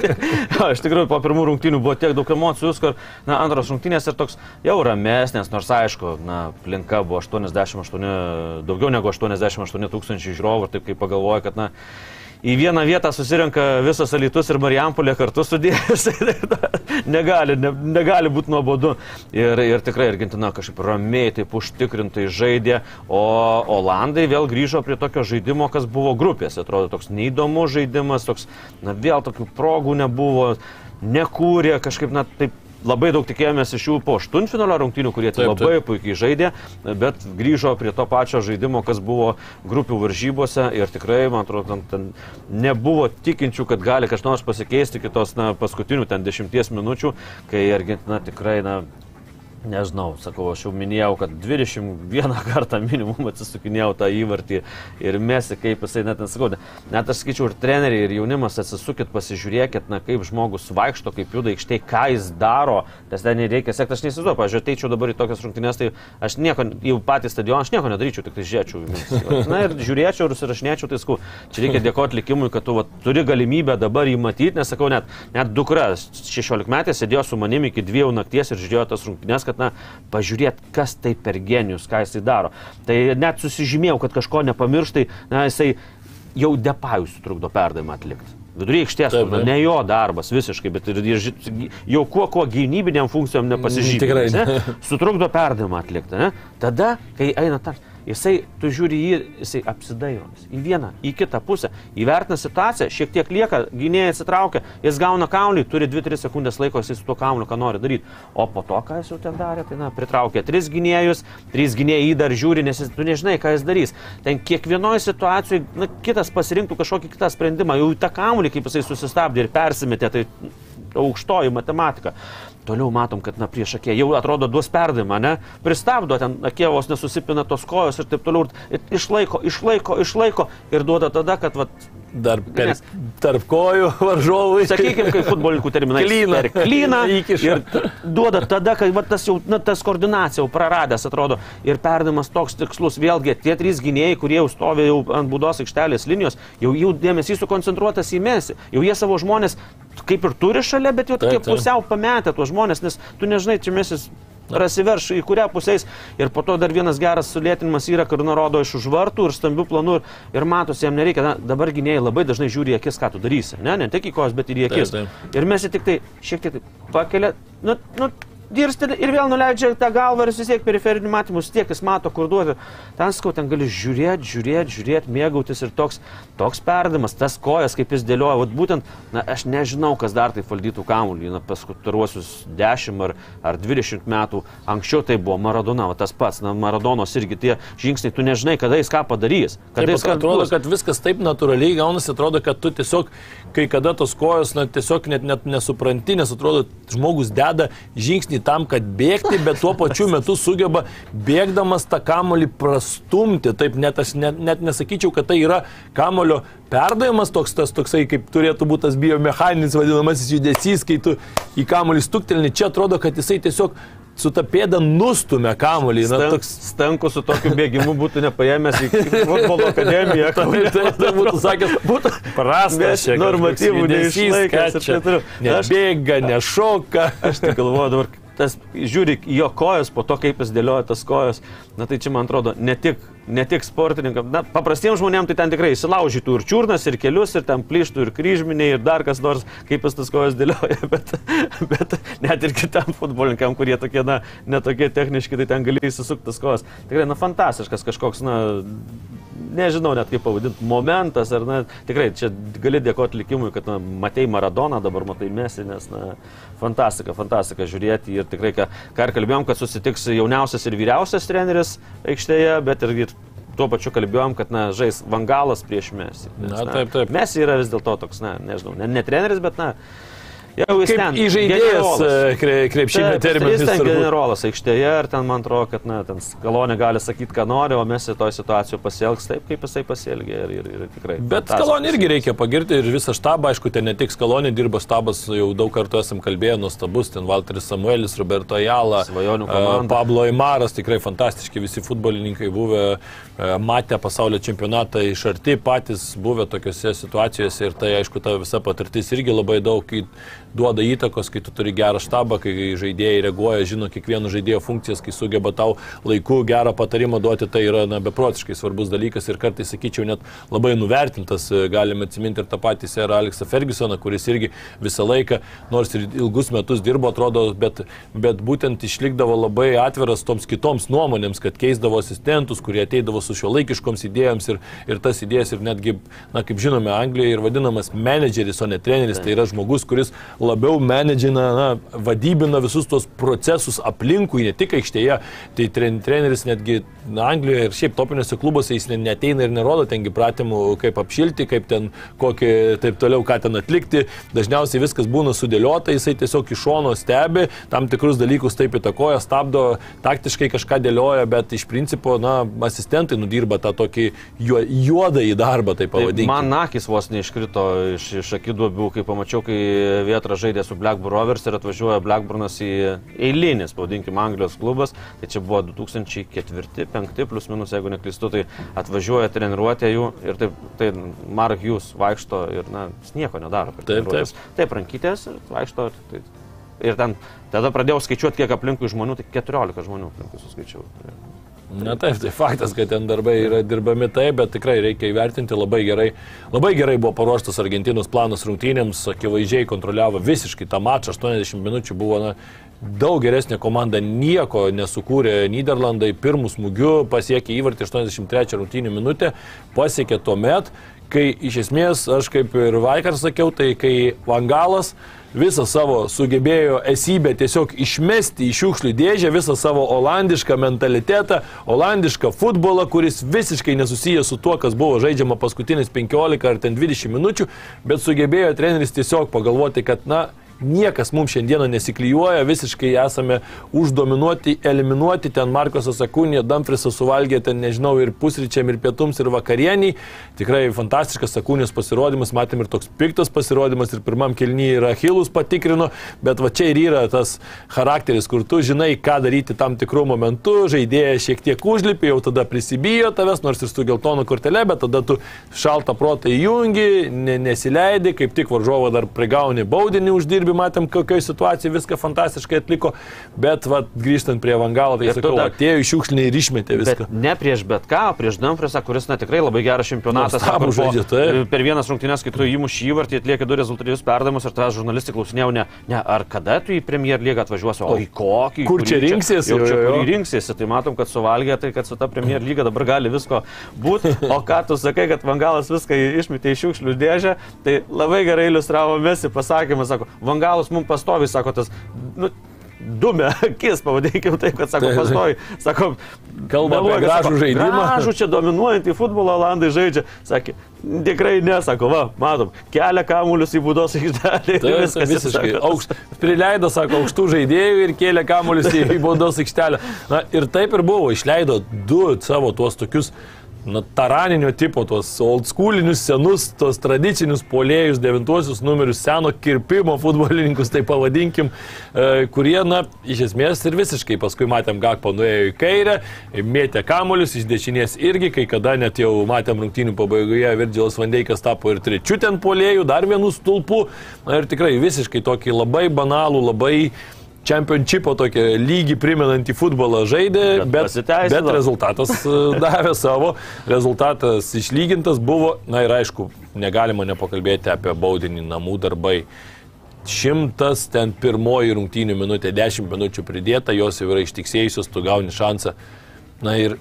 Tiek. Jo, iš tikrųjų, po pirmų rungtynių buvo tiek daug emocijų, ir, na, antros rungtynės ir toks jau ramesnės, nors aišku, na, aplinka buvo 88, daugiau negu 88 tūkstančių žiūrovų ir taip kaip pagalvoju, kad, na, į vieną vietą susirenka visas Alitus ir Marijampolė kartu sudėjus. negali, ne, negali būti nuobodu. Ir, ir tikrai Argentina kažkaip ramiai, taip užtikrintai žaidė, o Olandai vėl grįžo prie tokio žaidimo, kas buvo grupėse. Atrodo toks neįdomus žaidimas, toks, na, vėl tokių progų nebuvo, nekūrė, kažkaip, na, taip labai daug tikėjomės iš jų po aštuntfinalio rungtynių, kurie Taip, taip, labai puikiai žaidė, bet grįžo prie to pačio žaidimo, kas buvo grupių varžybose ir tikrai, man atrodo, ten, ten nebuvo tikinčių, kad gali kažkas pasikeisti kitos na, paskutinių ten dešimties minučių, kai Argentina tikrai, na, Nežinau, sakau, aš jau minėjau, kad 21 kartą minimum atsisukinėjau tą įvartį ir mesi, kaip jisai net nesakau. Net aš skaičiau ir treneriai, ir jaunimas atsisukit, pasižiūrėkit, na, kaip žmogus vaikšto, kaip juda aikštėje, ką jis daro, nes ten nereikia sekti, aš neįsivaizduoju, pažiūrėjau, ateičiau dabar į tokias rungtynės, tai aš nieko, jau patį stadioną, aš nieko nedaryčiau, tik tai žiūrėčiau. Na ir žiūrėčiau ir užsirašinėčiau, tai sakau, čia reikia dėkoti likimui, kad tu va, turi galimybę dabar jį matyti, nes sakau, net, net dukra 16 metės sėdėjo su manimi iki dviejų nakties ir žiūrėjo tas rungtynės, kad, na, pažiūrėt, kas tai per genijus, ką jisai daro. Tai net susižymėjau, kad kažko nepamirštai, na, jisai jau depajus trukdo perdavimą atlikti. Vidury aikštės, Taip, taip. ne jo darbas visiškai, bet ir, ir jau kuo, kuo gynybiniam funkcijom nepasižymė. Tikrai ne. Sutrukdo perdavimą atlikti. Ne? Tada, kai eina tas, jisai, tu žiūri jį, jisai apsidairomas. Į vieną, į kitą pusę. Įvertina situaciją, šiek tiek lieka, gynėjai atsitraukia, jis gauna kaulį, turi 2-3 sekundės laiko, jisai su tuo kauliu, ką nori daryti. O po to, ką jis jau ten darė, tai na, pritraukė tris gynėjus, trys gynėjai jį dar žiūri, nes jis, tu nežinai, ką jis darys. Ten kiekvienoje situacijoje, na, kitas pasirinktų kažkokį kitą sprendimą, jau tą kaulį, kaip jisai susistabdė ir persimetė, tai aukštoji matematika. Toliau matom, kad na, prieš akė jau atrodo duos perdavimą, ne? Pristabdo ten, akė vos nesusipina tos kojos ir taip toliau. Ir išlaiko, išlaiko, išlaiko ir duoda tada, kad vat, Dar per, Nes- tarp kojų varžovui. sakykime, kaip futbolininkų terminai. Klyną. Per klyną. Ir duoda tada, kai va, tas jau, na, tas koordinacija jau praradęs atrodo. Ir perdavimas toks tikslus. Vėlgi, tie trys gynėjai, kurie jau stovi jau ant būdos aikštelės linijos, jau jų dėmesys sukoncentruotas į mesį. Jau jie savo žmonės kaip ir turi šalia, bet jau Taip, taip. pusiau pametę tuos žmonės, nes tu nežinai, čia mesis prasiverš į kurią pusės ir po to dar vienas geras sulėtinimas yra, kur nurodo iš už vartų ir stambių planų ir, ir matosi, jam nereikia, na, dabar gynėjai labai dažnai žiūri į akis, ką tu darysi, ne, ne tik į kos, bet ir į akis. Taip, Ir mes jį tik tai šiek tiek taip pakelia, nu, nu, dirsteli ir vėl nuleidžia tą galvą ir vis tiek periferinių matymų, vis tiek jis mato, kur duoti. Ten skau, ten gali žiūrėti, žiūrėti, žiūrėti, mėgautis ir toks, toks perdavimas, tas kojas, kaip jis dėlioja. Vat būtent, na, aš nežinau, kas dar tai valdytų kamuolį, na, paskutaruosius 10 ar, ar 20 metų. Anksčiau tai buvo Maradona, va, tas pats, na, Maradonos irgi tie žingsniai, tu nežinai, kada jis ką padarys. Kada Taip jis ką atrodo, kad viskas taip natūraliai gaunasi, atrodo, kad tu tiesiog, kai kada tos kojos, na, tiesiog net, net nesupranti, nes atrodo, žmogus deda žingsnį tam, kad bėgti, bet tuo pačiu metu sugeba bėgdamas tą kamolį prastumti. Taip net aš net, net nesakyčiau, kad tai yra kamolio perdavimas toks, tas toksai, kaip turėtų būti tas biomechaninis vadinamasis judesys, kai tu į kamolį stuktelni. Čia atrodo, kad jisai tiesiog su ta pėda nustumia kamolį. Na, Stan, toks Stanku su tokiu bėgimu būtų nepaėmęs į futbolo akademiją. Tai, tai, tai būtų sakęs, būtų prastas, Mes čia normatyvų neišlaikęs taip Nebėga, nešoka. Aš tai galvoju dabar, tas, žiūri jo kojas, po to kaip jis dėlioja tas kojas, na tai čia man atrodo ne tik, ne tik sportininkam, na paprastiems žmonėms tai ten tikrai įsilaužytų ir čiurnas, ir kelius, ir ten plyštų, ir kryžminiai, ir dar kas nors, kaip jis tas kojas dėlioja, bet, bet net ir kitam futbolininkam, kurie tokie, na, netokie techniški, tai ten gali įsisukti tas kojas. Tikrai, na, fantastiškas kažkoks, na, nežinau net kaip pavadinti, momentas, ar, na, tikrai čia gali dėkoti likimui, kad, na, matei Maradoną, dabar matai Mesi, nes, na, fantastika, fantastika žiūrėti ir tikrai, ką, ką ir kalbėjom, kad susitiks jauniausias ir vyriausias treneris aikštėje, bet ir, ir tuo pačiu kalbėjom, kad, na, žais Vangalas prieš Mesį. Nes, Na, taip, taip. Mesį yra vis dėlto toks, na, nežinau, ne, ne treneris, bet, na, jau jis ten. įžaidėjas e, kre- krepšinio terminas. Jis ten turbūt. generolas aikštėje ir ten man atrodo, kad na, ten skalonė gali sakyti, ką nori, o mes į toj situacijoje pasielgs taip, kaip jisai pasielgė ir, ir, ir tikrai. Bet. Skalonį irgi reikia pagirti ir visą štabą, aišku, ten ne tik Skalonį dirba štabas, jau daug kartų esam kalbėję, nuostabus, ten Walteris Samuelis, Roberto Jala, e. Pablo Imaras, tikrai fantastiški visi futbolininkai buvę, e, matę pasaulio čempionatą iš arti, patys buvę tokiuose situacijose ir tai, aišku, ta visa patirtis irgi labai daug duoda įtakos, kai tu turi gerą štabą, kai žaidėjai reaguoja, žino kiekvieno žaidėjo funkcijas, kai sugeba tau laiku gerą patarimą duoti, tai yra na, beprotiškai svarbus dalykas ir kartais, sakyčiau, net labai nuvertintas. E, Galime atsiminti ir tą patį serą Aleksą Fergusoną, kuris irgi visą laiką, nors ir ilgus metus dirbo, atrodo, bet, bet būtent išlikdavo labai atviras toms kitoms nuomonėms, kad keisdavo asistentus, kurie ateidavo su šio laikiškoms idėjams ir, ir tas idėjas ir netgi, na, kaip žinome, Anglijoje ir vadinamas menedžeris, o ne treneris, tai yra žmogus, kuris labiau menedžina, na, vadybina visus tos procesus aplinkui, ne tik aikštėje. Tai tren, treneris netgi na, Anglijoje ir šiaip topiniuose klubuose jis ne- neteina ir nerodo tengi pratimų, kaip apšilti, kaip ten kokį, taip toliau, ką ten atlikti. Dažniausiai viskas būna sudėliota, jisai tiesiog iš šono stebi, tam tikrus dalykus taip įtakoja, stabdo, taktiškai kažką dėlioja, bet iš principo, na, asistentai nudirba tą tokį juo, juodąjį darbą, taip Tai pavadinkime. man akis vos neiškrito iš, iš akiduobių, kai pamačiau, kai Vietra žaidė su Blackburn Rovers ir atvažiuoja Blackburnas į eilinis, pavadinkime, Anglijos klubas. Tai čia buvo 2004-2005 plus minus, jeigu neklystu, tai atvažiuoja treniruotė jų ir taip, tai Mark Hughes vaikšto ir, na, jis nieko nedaro. Taip, treniruotes. Taip, rankytės ir vaikšto. ir Tai, ir ten, tada pradėjau skaičiuoti, kiek aplinkui žmonių, tai 14 žmonių aplinkui suskaičiau. Na taip, tai faktas, kad ten darbai yra dirbami taip, bet tikrai reikia įvertinti labai gerai. Labai gerai buvo paruoštas Argentinos planas rungtynėms, akivaizdžiai kontroliavo visiškai tą mačą, 80 minučių buvo na, daug geresnė komanda, nieko nesukūrė Niderlandai, pirmų smūgių pasiekė įvartį 83 rungtynių minutę, pasiekė tuo met, kai iš esmės, aš kaip ir vakar sakiau, tai kai Vangalas visą savo sugebėjo esybę tiesiog išmesti į šiukšlių dėžę, visą savo olandišką mentalitetą, olandišką futbolą, kuris visiškai nesusijęs su tuo, kas buvo žaidžiama paskutinis 15 ar ten 20 minučių, bet sugebėjo treneris tiesiog pagalvoti, kad, na, Niekas mums šiandieną nesiklyjuoja, visiškai esame uždominuoti, eliminuoti. Ten Markosas Sakūnė, Damfrisas suvalgė ten, nežinau, ir pusryčiam, ir pietums, ir vakarieniai. Tikrai fantastiškas Sakūnės pasirodymas, matėm ir toks piktas pasirodymas, ir pirmam kelnyje ir Achilus patikrino, bet va čia ir yra tas charakteris, kur tu žinai, ką daryti tam tikrų momentų, žaidėjas šiek tiek užlipi, jau tada prisibijo tavęs, nors ir su geltonu kortelė, bet tada tu šaltą protą įjungi, ne, nesileidi, kaip tik varžovo dar prigauni baudinį uždirbi, matėm, kokioje situacijoje viską fantastiškai atliko, bet va, grįžtant prie Vangalo, tai sakau, dar- atėjo į šiukšlinį ir išmetė viską. Ne prieš bet ką, prieš Dumfriesą, kuris na, tikrai labai geras čempionatas. Kur buvo, žaidė, taip. Per vienas rungtynės, kai tu įmuši įvartį, atlieki du rezultatyvius perdavimus ir tavęs žurnalistai klausinėjau, ne, ne, ar kada tu į Premier lygą atvažiuosi, o į kokį. Kur čia rinksies, Jau čia kurį rinksiesi, tai matom, kad suvalgė, tai kad su ta Premier lyga dabar gali visko būti. O ką tu sakai, kad Vangalas viską išmetė į šiukšlių dėžę, tai labai gerai iliustravo Mesi pasakymą, sako, Vangalas mums pastovi, sako tas, nu, dumė akis, pavadinkim taip, kad sako, pastoji, sako, Kalba apie gražų sako, žaidimą. Gražų čia dominuojantį futbolą Olandai žaidžia. Sakė, tikrai nesako, va, matom, kelia kamuolius į būdos aikštelę. Tai viskas, visiškai aukšt. Prileido, sako, aukštų žaidėjų ir kėlė kamuolius į baudos aikštelę. Na ir taip ir buvo, išleido du savo tuos tokius na, taraninio tipo, tuos old schoolinius, senus, tuos tradicinius polėjus, devintuosius numerius, seno kirpimo futbolininkus, tai pavadinkim, e, kurie, na, iš esmės ir visiškai paskui matėm, Gakpo nuėjo į kairę, mėtė kamuolius, iš dešinės irgi, kai kada net jau matėm rungtynių pabaigoje, Virgilas Vandeikas tapo ir trečiu ten polėjų, dar vienu stulpu, na ir tikrai visiškai tokį labai banalų, labai Čempionšipo tokį lygį primenantį futbolą žaidė, Bet bet, bet rezultatas e, davė savo, rezultatas išlygintas buvo, na ir aišku, negalima nepakalbėti apie baudinį namų darbai. Šimtas ten pirmoji rungtynių minutė, dešimt minučių pridėta, jos jau yra ištiksėjusios, tu gauni šansą. Na ir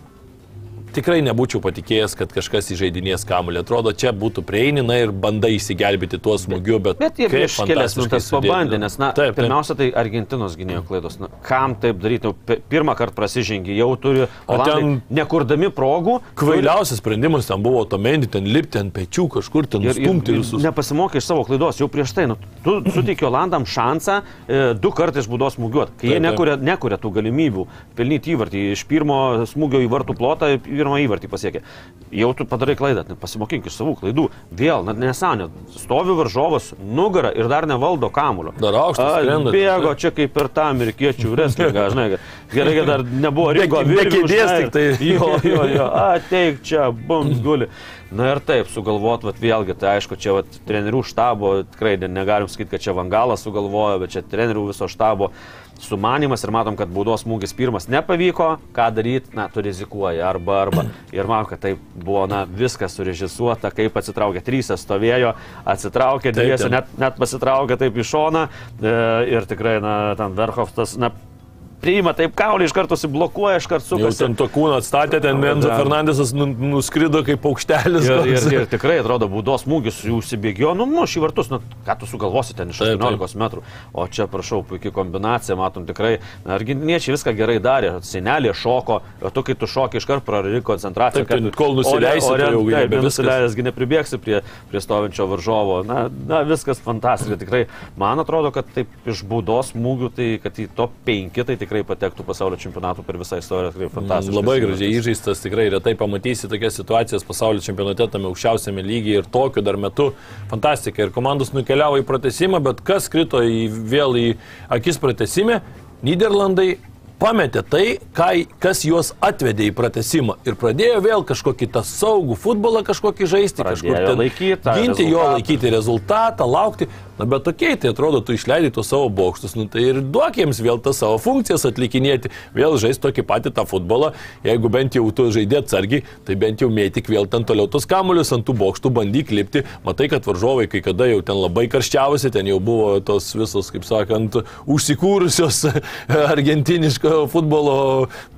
tikrai nebūčiau patikėjęs, kad kažkas įžeidinės kamuolį. Atrodo, čia būtų prieini, na ir bandai įsigelbėti tuo smūgiu, bet... Bet jie prieš kelias minutės pabandė, nes, na, taip, taip. pirmiausia, tai Argentinos gynėjo klaidos. Na, kam taip daryti? Pi- Pirmą kartą prasižengė, jau turi, o ten nekurdami progų. Kvailiausias sprendimas ten buvo to mendį, ten lipti ant pečių, kažkur ten Ir, ir, stumti ir visus. nepasimokė iš savo klaidos, jau prieš tai, nu, tu suteikė Olandam šansą e, du kartus iš būdos smūgiuoti, kai jie Taip, taip. nekuria, nekuria tų galimybių pelnyti įvartį, iš pirmo smūgio į vartų plotą pirmą įvartį pasiekė. Jau tu padarai klaidą, net pasimokink iš savų klaidų. Vėl, na nesąmonė, stovi varžovas, nugarą ir dar nevaldo kamulio. Dar aukštas skrenda. Bėgo čia kaip per tą amerikiečių wrestlingą, žinai, gerai, kad dar nebuvo Be- ringo be virvių, kėdės tik tai. Jo, jo, jo, ateik čia, bums guli. Na ir taip, sugalvot, vat, vėlgi, tai aišku, čia vat, trenerių štabo, tikrai ne- negalim sakyti, kad čia Vangalas sugalvojo, bet čia trenerių viso štabo sumanimas ir matom, kad baudos smūgis pirmas nepavyko, ką daryti, na, tu rizikuoji arba arba. Ir man, kad tai buvo, na, viskas surežisuota, kaip atsitraukė, trys stovėjo, atsitraukė, ten- net, net pasitraukė taip į šoną e, ir tikrai, na, ten Verhoftas, na, priima taip kaulį, iš karto sublokuoja, iš karto Jau sukasi. ten to kūną atstatė, ten Menzo. Fernandesas nu, nuskrido kaip paukštelis. Ir, ir, ir tikrai atrodo, būdos smūgis jų užsibėgėjo, nu, nu, šį vartus, nu, ką tu sugalvosi ten iš Taip, taip. 18 metrų. O čia, prašau, puikia kombinacija, matom tikrai, argentiniečiai viską gerai darė, senelė šoko, o tu, kai tu šoki, iš karto praradi koncentraciją. Taip, tu kol nusileisi, ore, tai jau ore, nebe taip, viskas. nusileidęsgi nepribėgsi prie, prie stovinčio varžovo. Na, na, viskas fantastika, tikrai. Man atrodo, kad taip iš būdos smūgių, tai kad į top 5 tai tikrai patektų pasaulio čempionatų per visą istoriją. Tikrai fantastiškas. Labai gražiai įžeistas, tikrai retai pamatysi tokias situacijas pasaulio čempionate tame aukščiausiame lygyje ir tokiu dar metu. Fantastika. Ir komandos nukeliavo į pratesimą, bet kas krito į, vėl į akis pratesime? Niderlandai pametė tai, ką, kas juos atvedė į pratesimą ir pradėjo vėl kažkokį tą saugų futbolą kažkokį žaisti, Pradėjo kažkur ten laikyt tą ginti jo, rezultatą. laikyti rezultatą, laukti. Na bet tokiai, tai atrodo, tu išleidai tuos savo bokštus, nu tai ir duok jiems vėl tas savo funkcijas atlikinėti, vėl žaisti tokį patį tą futbolą, jeigu bent jau tu žaidė atsargiai, tai bent jau mėtik vėl ten toliau tus kamuolius ant tų bokštų, bandyk lipti, matai, kad varžovai kai kada jau ten labai karščiausi, ten jau buvo tos visos, kaip sakant, užsikūrusios argentiniško futbolo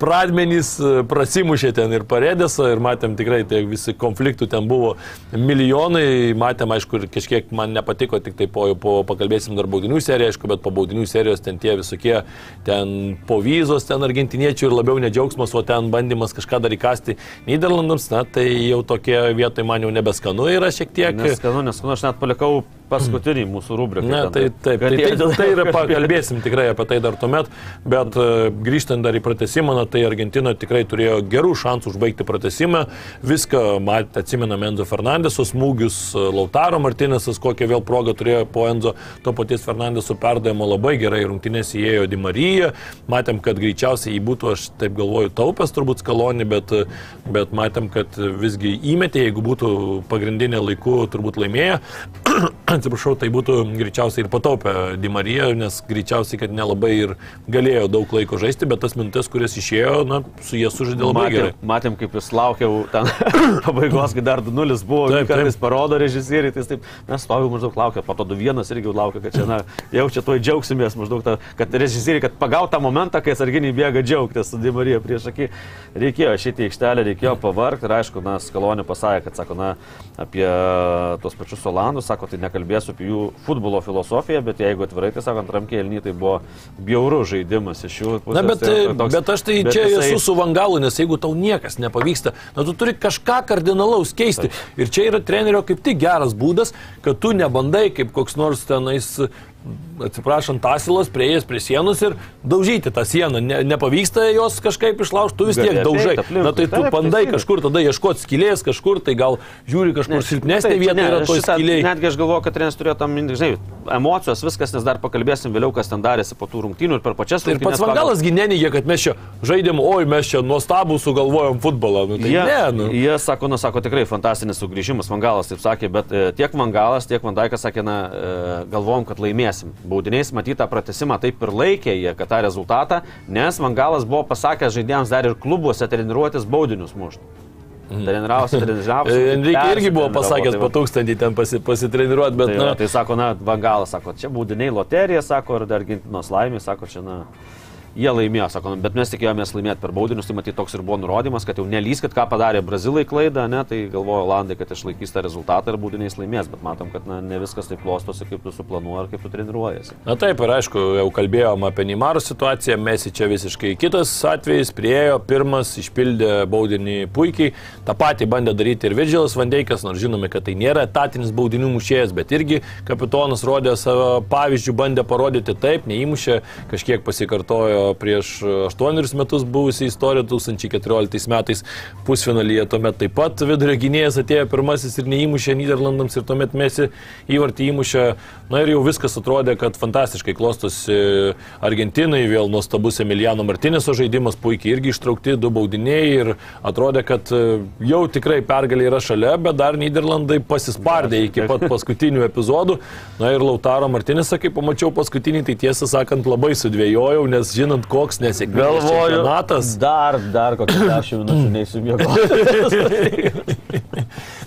pradmenys, prasimušė ten ir paredėsą ir matėm tikrai, tai visi konfliktų ten buvo milijonai, matėm, aišku, ir kažkiek man nepatiko, tik tai po, po pakalbėsim dar baudinių seriją, aišku, bet po baudinių serijos ten tie visokie, ten po vizos, ten argentiniečių ir labiau nedžiaugsmas, o ten bandymas kažką dar įkasti Niderlandams, na tai jau tokie vietai man jau nebeskanu yra šiek tiek. Neskanu, neskanu, aš net palikau paskutinį mūsų rubriką. Na, tai taip, tai, tai, tai yra, pakalbėsim tikrai apie tai dar tuomet, bet uh, grįžtant dar į pratesimą, na, tai Argentina tikrai turėjo gerų šansų užbaigti pratesimą, viską, mat, atsimename Enzo Fernandeso smūgius, e, Lautaro Martinėsas, kokią vėl progą turėjo po Enzo, to paties Fernandeso perdavimo labai gerai rungtynės įėjo Di Marija, matėm, kad greičiausiai jį būtų, aš taip galvoju, taupęs turbūt skalonį, bet, bet matėm, kad visgi įmetė, jeigu būtų pagrindinė laiku, turbūt laimėję. atsiprašau, tai būtų greičiausiai ir pataupę Di Marija, nes greičiausiai, kad nelabai ir galėjo daug laiko žaisti, bet tas minutės, kurias išėjo, na, su jie sužaidė labai matėm, gerai. matėm, kaip jis laukiau ten pabaigos, kai dar 2-0 buvo, Taip, kartais taip. parodo režisieriai, tai taip, mes stovim maždaug laukia, po to 2-1 irgi laukia, kad čia, na, jau čia tuoj džiaugsimės, maždaug, ta, kad režisieriai, kad pagaut tą momentą, kai sarginiai bėga džiaugtis su Dimarija prieš akį, reikėjo šitį aikštelę, reikėjo pavargti ir aišku, na, Skalonė pasakė, kad, sako, na, apie tuos pačius Olandus, sako, tai nekalbėkime kalbėsiu apie jų futbolo filosofiją, bet jeigu atvirai, tai sako, antram kėlinį tai buvo bjaurų žaidimas iš jų pusės. Na, bet, tai toks, bet aš tai bet čia jisai... esu su Vangalu, nes jeigu tau niekas nepavyksta, na, tu turi kažką kardinalaus keisti. Taip. Ir čia yra trenerio kaip tik geras būdas, kad tu nebandai kaip koks nors tenais atsiprašant, asilas prieėjęs prie sienos ir daužyti tą sieną. Ne, nepavyksta jos kažkaip išlaužti, tu vis tiek daužai. Na tai tu bandai kažkur tada ieškoti skilės, kažkur tai gal žiūri kažkur ne, silpnesnė tai, vieta yra to skilė. Netgi aš galvoju, kad treneris turėjo tam, žinai, emocijos, viskas, nes dar pakalbėsim vėliau, kas ten darėsi po tų rungtynių ir per pačias rungtynes. Ir pats Vangalas gynenygė, kad mes čia žaidėm, oi, mes čia nuostabų sugalvojom futbolą. Nu, tai jie, ne, nu. jie sako, nu, sako, tikrai fantastinis sugrįžimas, Vangalas taip sakė, bet e, tiek Vangalas, tiek Vandaikas sakė, na, e, galvojom, kad laimėsim baudiniais matytą pratesimą taip ir laikė jie, kad tą rezultatą, nes Vangalas buvo pasakęs žaidėjams dar ir klubuose treniruotis baudinius mušti. Mhm. Treniravosi, treniravosi. Enrique irgi buvo pasakęs tai po tūkstantį ten pasi, pasitreniruoti, bet... Tai, na, tai sako, na, Vangalas sako, čia baudiniai loterija, sako, ir Argentinos laimė, sako, čia, na jie laimėjo, sako, bet mes tikėjomės laimėti per baudinius, tai matyt toks ir buvo nurodymas, kad jau nelyskit, ką padarė Brazilai klaidą, ne, tai galvojo Olandai, kad išlaikys tą rezultatą ir baudiniais laimės, bet matom, kad na, ne viskas taip klostosi, kaip tu suplanuoji ar kaip tu treniruojasi. Na taip, ir aišku, jau kalbėjom apie Neymaro situaciją, Mesi čia visiškai kitas atvejis, priejo, pirmas išpildė baudinį puikiai, tą patį bandė daryti ir Vidžilas Vandeikas, nors žinome, kad tai nėra etatinis baudinių mušėjas, bet irgi kapitonas rodė savo pavyzdžių, bandė parodyti taip, neįmušė, kažkiek pasikartojo prieš 8 metus buvusi istorija 2014 metais pusfinalyje. Tuomet taip pat vidurio gynėjas atėjo pirmasis ir neįmušė Niderlandams ir tuomet mesi įvartį įmušė. Na ir jau viskas atrodė, kad fantastiškai klostosi Argentinai, vėl nuostabus Emiliano Martinėso žaidimas, puikiai irgi ištraukti du baudiniai ir atrodė, kad jau tikrai pergalė yra šalia, bet dar Niderlandai pasispardė iki pat paskutinių epizodų. Na ir Lautaro Martinėsą, kai pamačiau paskutinį, tai tiesą sakant labai sudvėjojau, nes žinant, žinant, koks nesėkmingas čempionatas. Dar, dar kokią 10 minučių neįsimiegau.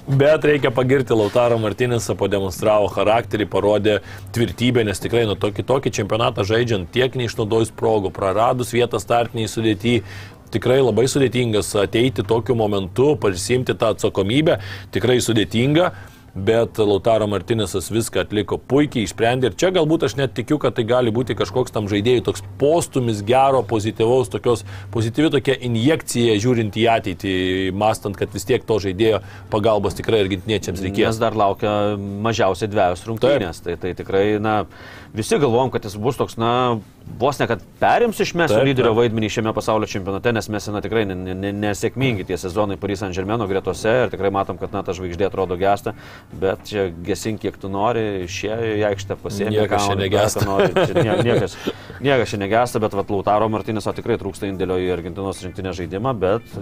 Bet reikia pagirti Lautaro Martinėsą, pademonstravo charakterį, parodė tvirtybę, nes tikrai nuo tokį, tokį čempionatą žaidžiant tiek neišnaudojus progų, praradus vietą startiniai sudėti, tikrai labai sudėtingas ateiti tokiu momentu, prisimti tą atsakomybę, tikrai sudėtinga bet Lautaro Martinėsas viską atliko puikiai, išsprendė ir čia galbūt aš net tikiu, kad tai gali būti kažkoks tam žaidėjui toks postumis gero, pozityvaus, tokios pozityvi tokia injekcija žiūrint į ateitį, mastant, kad vis tiek to žaidėjo pagalbos tikrai argentiniečiams reikės. Nes dar laukia mažiausiai dviejos rungtynės, tai, tai tikrai, na, visi galvom, kad jis bus toks, na, vos ne kad perims iš mesio lyderio vaidmenį šiame pasaulio čempionate, nes mes na, tikrai nesėkmingi tie sezonai Paris Saint Germain gretose ir tikrai matom, kad na, ta žvaigždė atrodo gesta, bet čia gesink kiek tu nori, išėjo į aikštę pasiemė. Niekas čia negesta. Nori, čia nie, niekas, niekas čia negesta, bet vat, Lautaro Martineso tikrai trūksta indėlio į Argentinos rinktinę žaidimą, bet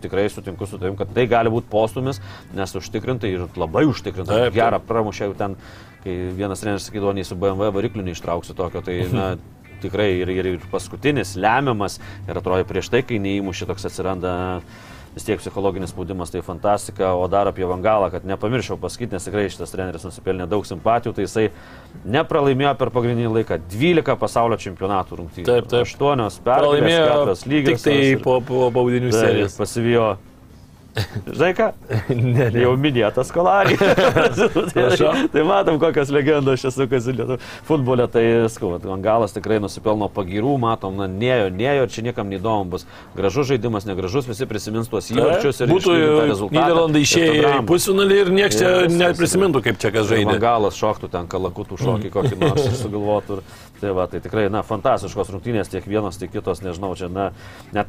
tikrai sutinku su tavim, kad tai gali būti postumis, nes užtikrintai ir labai užtikrintai gerą pramušė jau ten kai vienas treneris sakydavo, nei su BMW varikliu neištrauksiu tokio, tai na, tikrai ir, ir, ir paskutinis lemiamas ir atrodo prieš tai, kai neįmušė toks atsiranda vis tiek psichologinis spaudimas, tai fantastika, o dar apie Vangalą, kad nepamiršau pasakyti, nes tikrai šitas treneris nusipelnė daug simpatijų, tai jisai nepralaimėjo per pagrindinį laiką 12 pasaulio čempionatų rungtynių. Taip, taip. 8 pergalės, 4 lygios. Tik tai po, po baudinių serijos. Pasivijo Žinai ką? Ne, ne. Jau minėtas kolarį. tai matom, kokios legendos čia sukasi lietu futbole. Tai skau, Angalas tikrai nusipelno pagirų, matom, na, nejo, nejo, čia niekam neįdomu bus. Gražus žaidimas, negražus, visi prisimins tuos įvarčius ir būtų. Niderlandai išėjo į pusfinalį ir niekas čia neprisimintų, kaip čia kas žaidė. Angalas šoktų ten kalakutų šokį kokį nors sugalvotų. Tai va, tai tikrai, na, fantastiškos rungtynės tiek vienos, tiek kitos, nežinau, čia, na, net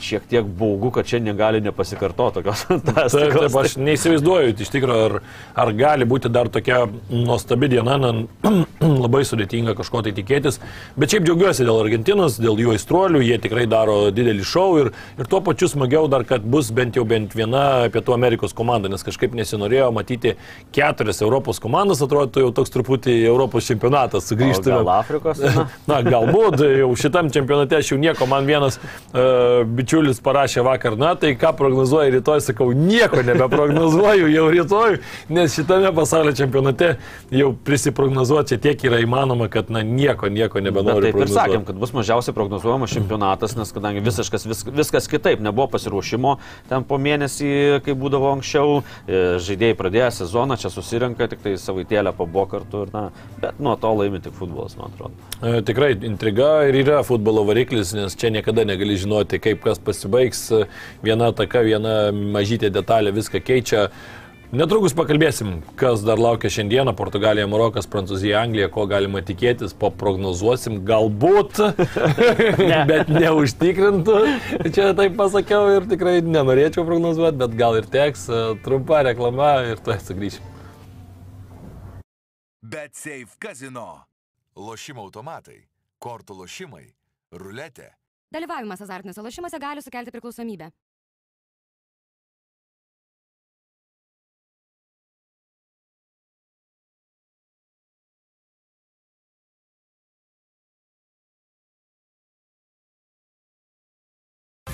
šiek tiek baugu, kad šiandien gali nepasikartoti tokios fantastikos. Taip, taip, aš neįsivaizduoju, iš tikrųjų, ar, ar gali būti dar tokia nuostabi diena, na, labai sudėtinga kažko tai tikėtis. Bet šiaip džiaugiuosi dėl Argentinos, dėl jų aistruolių, jie tikrai daro didelį šou ir, ir tuo pačiu smagiau dar, kad bus bent jau bent viena Pietų Amerikos komanda, nes kažkaip nesinorėjo matyti keturias Europos komandas, atrodo jau toks truputį Europos čempionatas sugrįžtų. Gal Afrikos? Na, na galbūt jau šitam čempionate aš jau nieko, man vienas uh, bičiulis parašė vakar, na tai ką prognozuoju rytoj, sakau, nieko nebeprognozuoju jau rytoj, nes šitame pasaulio čempionate jau prisiprognozuoti tiek yra įmanoma, kad na nieko, nieko Bet nebenoriu. taip ir sakėm, kad bus mažiausiai prognozuojamas čempionatas, nes kadangi visiškas, vis, viskas kitaip, nebuvo pasiruošimo ten po mėnesį, kai būdavo anksčiau, e, žaidėjai pradėjo sezoną, čia susirenka tik tai savaitėlę pabo kartu, ir, na, bet nuo to laimi tik futbolas, man atrodo. E, Tikrai intriga ir yra futbolo variklis, nes čia niekada negali žinoti, kaip kas pasibaigs. Viena taka, viena mažytė detalė viską keičia. Netrukus pakalbėsim, kas dar laukia šiandieną - Portugalija, Marokas, Prancūzija, Anglija, ko galima tikėtis, paprognozuosim galbūt, bet neužtikrintų. Čia taip pasakiau ir tikrai nenorėčiau prognozuoti, bet gal ir teks. E, Trumpa reklama ir tuoj sugrįšim. Bet Safe Casino. Lošimo automatai, kortų lošimai, ruletė. Dalyvavimas azartiniuose lošimuose gali sukelti priklausomybę.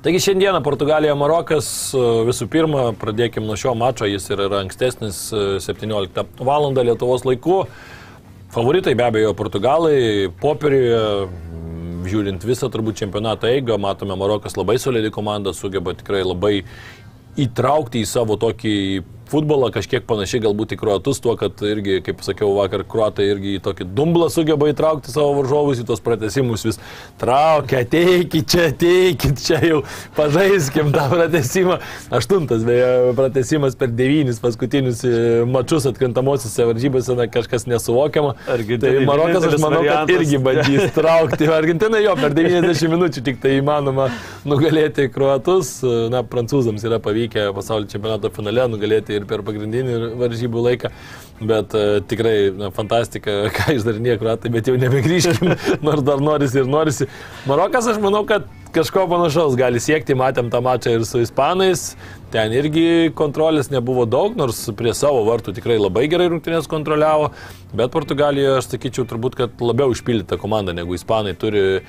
Taigi šiandieną Portugalija Marokas, e, visų pirma, pradėkime nuo šio mačo, jis yra ankstesnis e, 17 val. Lietuvos laiku. Favoritai be abejo Portugalai, popieriuje, žiūrint visą turbūt čempionato eigą, matome Marokas labai solidi komanda, sugeba tikrai labai įtraukti į savo tokį futbolą, kažkiek panašiai galbūt į kruatus, tuo, kad irgi, kaip sakiau vakar, kruatai irgi į tokį dumblą sugeba įtraukti savo varžovus, į tos pratesimus vis traukia, ateikit čia, ateikit čia jau, pažaiskim tą pratesimą. Aštuntas, beje, pratesimas per devynis paskutinius e, mačius atkrintamosiose varžybose, na, kažkas nesuvokiama. Argentinai Tai Marokas, aš manau, kad variantas. irgi bandys traukti. Argentina jo per 90 minučių tik tai įmanoma nugalėti kruatus. Na, prancūzams yra pavykę pasaulio čempionato finale nugalėti ir per pagrindinį varžybų laiką. Bet uh, tikrai na, fantastika, ką išdarinė kruatai, bet jau nebegrįžkim, nors dar norisi ir norisi. Marokas, aš manau, kad kažko panašaus gali siekti, matėm tą mačą ir su ispanais. Ten irgi kontrolės nebuvo daug, nors prie savo vartų tikrai labai gerai rungtynės kontroliavo. Bet Portugalijoje, aš sakyčiau, turbūt, kad labiau išpildyta komanda negu ispanai. Turi e,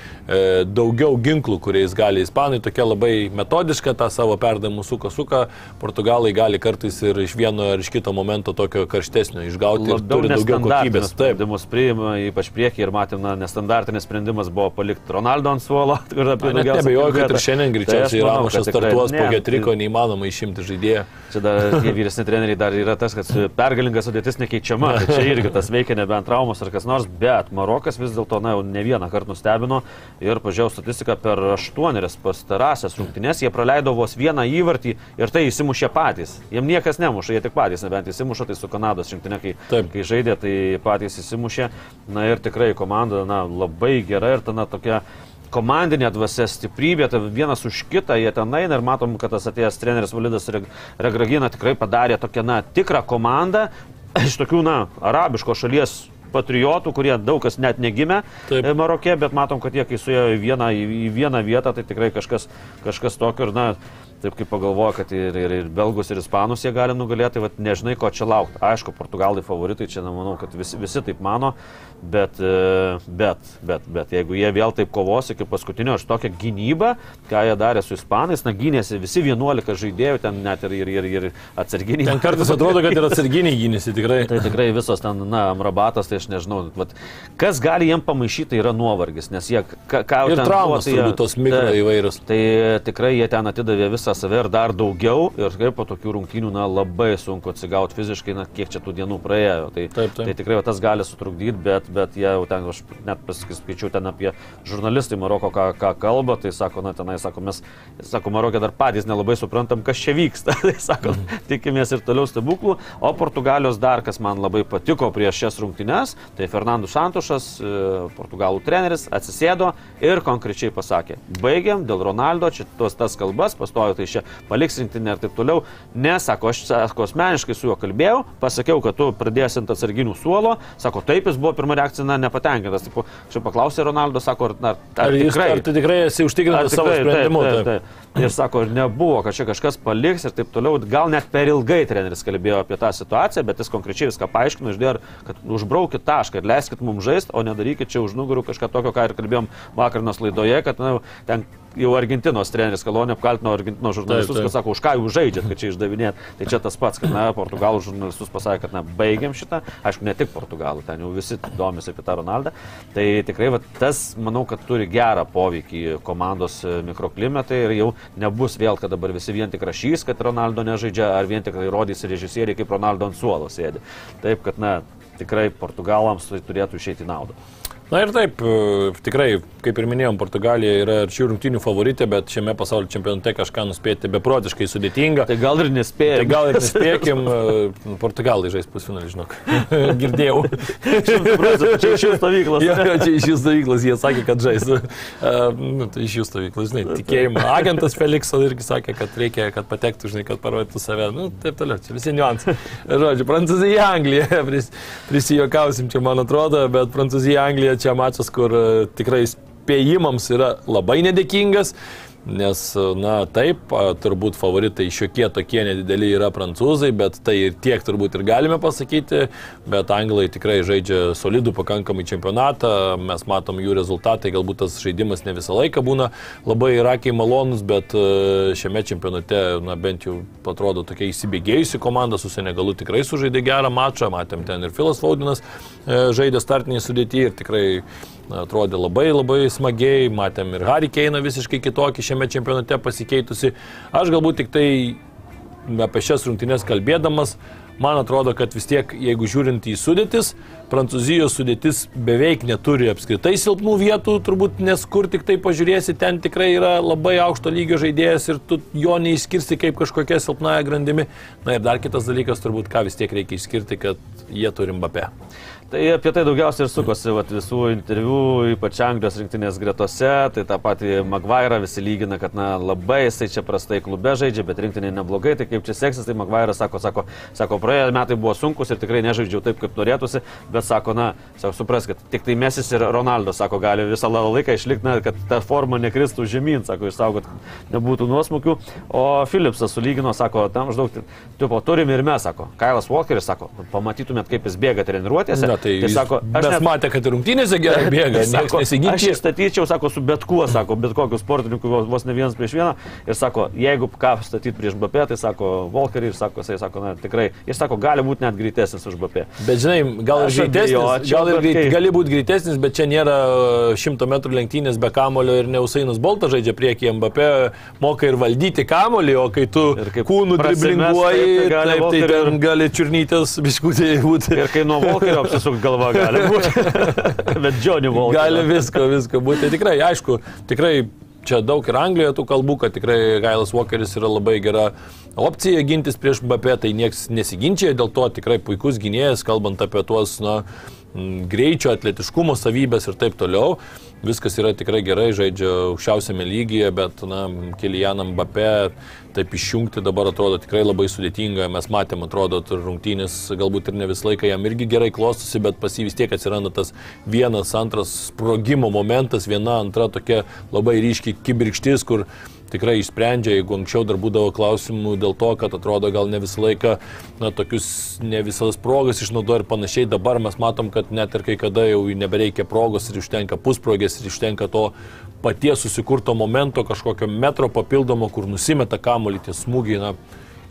daugiau ginklų, kuriais gali ispanai. Tokia labai metodiška tą savo perdavimų suka suka. Portugalai gali kartais ir iš vieno ar iš kito momento tokio karštesnio išgauti. ir turi daugiau kokybės. Taip. sprendimus priima, ypač priekį ir matėm, na, nestandartinis sprendimas buvo palikti Ronaldo ant suolo. kur apie daugiausia nebejoju, kad ir šiandien Tai greičiausiai kad tikrai- startuos po getriko, neįmanoma išimti žaidėją. Čia dar vyresni treneriai dar yra tas, kad pergalinga sudėtis nekeičiama. Tai čia irgi tas veikia nebent traumos ar kas nors, bet Marokas vis dėlto, na, jau ne vieną kartą nustebino ir pažiūrėjau statistiką per aštuonerias pastarąsias rungtynės, jie praleido vos vieną įvartį ir tai įsimušė patys. Jiem niekas nemuša, jie tik patys, nebent įsimuša, tai su Kanados rinktinė, kai, Taip. kai žaidė, tai patys įsimušė. Na ir tikrai komanda, na, labai gera ir ta, na, tokia komandinė dvasia, stiprybė, tai vienas už kitą jie ten eina ir matom, kad tas atėjęs treneris Validas Reg- Regragina tikrai padarė tokią, na, tikrą komandą iš tokių, na, arabiško šalies patriotų, kurie daug kas net negimė Taip. e, Marokė, bet matom, kad jie kai suėjo į vieną, į, vieną vietą, tai tikrai kažkas, kažkas tokio ir, na, taip kaip pagalvoja, kad ir, ir, ir belgus, ir ispanus jie gali nugalėti, tai nežinai, ko čia laukti. Aišku, portugalai favoritai, čia nemanau, kad visi, visi taip mano, bet, e, bet, bet, bet jeigu jie vėl taip kovos iki paskutinio, aš tokią gynybą, ką jie darė su ispanais, na, gynėsi visi 11 žaidėjų, ten net ir, ir, ir, ir atsarginiai. Ten kartais atrodo, kad ir atsarginiai gynėsi tikrai. Tai tikrai visos ten, na, amrabatas, tai aš nežinau, vat, kas gali jiem pamaišyti, tai yra nuovargis, nes jie, ką, jau Ir ten traumos tai jie- tos mikro Taip. įvairios. Tai tikrai jie ten atidavė visą save ir dar daugiau ir kaip po tokių rungtynių, na, labai sunku atsigauti fiziškai, na, kiek čia tų dienų praėjo. Tai, Taip, taip. tai tikrai va, tas gali sutrukdyti, bet, bet jie jau ten, aš net paskaičiau ten apie žurnalistai Maroko, ką, ką kalba, tai sako, na, tenai, sako, mes, sako, Marokė dar patys nelabai suprantam, kas čia vyksta. tai sako, Mhm. tikimės ir toliau stebuklų. O Portugalijos dar, kas man labai patiko prieš šias rungtynes, tai Fernando Santušas, e, portugalų treneris, atsisėdo ir konkrečiai pasakė, baigiam dėl Ronaldo, čia tos tas kalbas, pastojo tai čia paliks rinktinę ir taip toliau. Ne, sako, aš sako, asmeniškai su juo kalbėjau, pasakiau, kad tu pradėsi ant atsarginių suolo, sako, taip jis buvo pirma reakcija, na, nepatenkintas. Taip, čia paklausė Ronaldo, sako, ar, ar, ar, Ar, jis, tikrai, ar tu tikrai esi užtikrintas savo sprendimu? Taip, Taip, taip, taip. Ir sako, ir nebuvo, kad čia kažkas paliks ir taip toliau. Gal net per ilgai treneris kalbėjo apie tą situaciją, bet jis konkrečiai viską paaiškino, išdėjo, kad užbraukit tašką ir leiskit mums žaisti, o nedarykit čia už nugarų kažką tokio, ką ir kalbėjom vakarnos laidoje, kad na, ten jau Argentinos treneris Kalonė apkaltino Argentinos žurnalistus, Taip, taip. kad sako, už ką jūs žaidžiat, kad čia išdavinėt. Tai čia tas pats, kad na, portugalų žurnalistus pasakė, kad na, baigiam šitą. Aišku, ne tik portugalų, ten jau visi domisi apie tą Ronaldą. Tai tikrai va, tas, manau, kad turi gerą poveikį komandos e, mikroklimatai ir jau nebus vėl, kad dabar visi vien tik rašys, kad Ronaldo nežaidžia, ar vien tik rodys režisieriai, kaip Ronaldo ant suolo sėdi. Taip, kad na, tikrai portugalams tai turėtų išeiti naudą. Na ir taip, e, tikrai, kaip ir minėjom, Portugalija yra šių rungtynių favoritė, bet šiame pasaulio čempionate kažką nuspėti beprotiškai sudėtinga. Tai gal ir nespėjai. Tai gal ir nespėkim, e, Portugalai žais pusfinalį, žinok. Girdėjau. čia iš jų stovyklos. Jo, jo, čia iš jų stovyklos, jie sakė, kad žais. Uh, nu, tai iš jų stovyklos, žinai, tikėjimo. Agentas Felikso irgi sakė, kad reikia, kad patektų, žinai, kad parodytų save. Nu, taip toliau, čia visi niuansai. Žodžiu, Prancūzija, Anglija, pris, prisijokausim čia, man atrodo, bet Prancūzija, Anglija čia mačas, kur e, tikrai spėjimams yra labai nedėkingas. Nes, na taip, turbūt favoritai šiokie tokie nedideli yra prancūzai, bet tai ir tiek turbūt ir galime pasakyti, bet anglai tikrai žaidžia solidų pakankamai čempionatą, mes matom jų rezultatai, galbūt tas žaidimas ne visą laiką būna labai rakiai malonus, bet e, šiame čempionate, na bent jau atrodo tokia įsibėgėjusi komanda su Senegalu tikrai sužaidė gerą mačą, matėm ten ir Filas Faudinas e, žaidė startinį sudėtį ir tikrai atrodė labai labai smagiai, matėm ir Harry Keiną visiškai kitokį šiame čempionate pasikeitusi. Aš galbūt tik tai apie šias rungtynes kalbėdamas, man atrodo, kad vis tiek, jeigu žiūrint į sudėtis, Prancūzijos sudėtis beveik neturi apskritai silpnų vietų, turbūt, nes kur tik tai pažiūrėsi, ten tikrai yra labai aukšto lygio žaidėjas ir tu jo neišskirsti kaip kažkokia silpnaja grandimi. Na ir dar kitas dalykas, turbūt, ką vis tiek reikia išskirti, kad jie turi Mbappé. Tai apie tai daugiausiai ir sukosi vat, visų interviu, ypač Anglijos rinktinės gretose. Tai tą patį Maguire visi lygina, kad na, labai jisai čia prastai klube žaidžia, bet rinktinė neblogai. Tai kaip čia seksis, tai Maguire sako, sako, sako, praėję metai buvo sunkus ir tikrai nežaidžiau taip, kaip norėtųsi, bet sako, na, sako, supraskit, tik tai Mesis ir Ronaldo, sako, gali visą la- laiką išlikti, na, kad ta forma nekristų žemyn, sako, išsaugot, nebūtų nuosmukių. O Philipsas sulygino, sako, tam maždaug, tipo, turim ir mes, sako, Kailas Walkeris, sako, pamatytumėt, kaip jis bėga treniruotėse. Na, tai, tai jis- sako, mes net- matė, kad rungtynėse gerai bėga, Jis niekas sako, Aš nesiginčia. įstatyčiau, sako, su bet kuo, sako, bet kokiu sportininku, vos, ne vienas prieš vieną. Ir sako, jeigu ką statyti prieš BP, tai sako, Volkerį ir sako, jisai sako, na tikrai. Ir sako, gali būti net greitesnis už BP. Bet žinai, gal ir greitesnis, abejočiau, gal ir greit, kai- gali būti greitesnis, bet čia nėra šimto metrų lenktynės be kamulio ir neusainas Boltas žaidžia priekį Mbappé, moka ir valdyti kamulį, o kai tu kūnų driblinguoji, taip, tai gali taip, tai ten gali čiurnytis biškutį būti. Ir kai nuo Volkerio apsisuk galva gali būti. bet Johnny Volkerio. Gali visko, visko būti. Tai Tikrai, aišku, tikrai čia daug ir Anglijoje tų kalbų, kad tikrai Gailas Walkeris yra labai gera opcija gintis prieš Mbappé, tai niekas nesiginčia, dėl to tikrai puikus gynėjas, kalbant apie tuos, na, greičio, atletiškumo savybės ir taip toliau. Viskas yra tikrai gerai, žaidžia aukščiausiame lygyje, bet, na, Kilianam Mbappé taip išjungti dabar atrodo tikrai labai sudėtinga. Mes matėm, atrodo, rungtynės galbūt ir ne visą laiką jam irgi gerai klostosi, bet pas jį vis tiek atsiranda tas vienas, antras sprogimo momentas, viena, antra tokia labai ryškiai kibirkštis, kur tikrai išsprendžia, jeigu anksčiau dar būdavo klausimų dėl to, kad atrodo gal ne visą laiką, na, tokius ne visas progas išnaudoja ir panašiai, dabar mes matom, kad net ir kai kada jau nebereikia progos ir užtenka pusprogės ir užtenka to paties susikurto momento, kažkokio metro papildomo, kur nusimeta kamuolį tie smūgiai, na,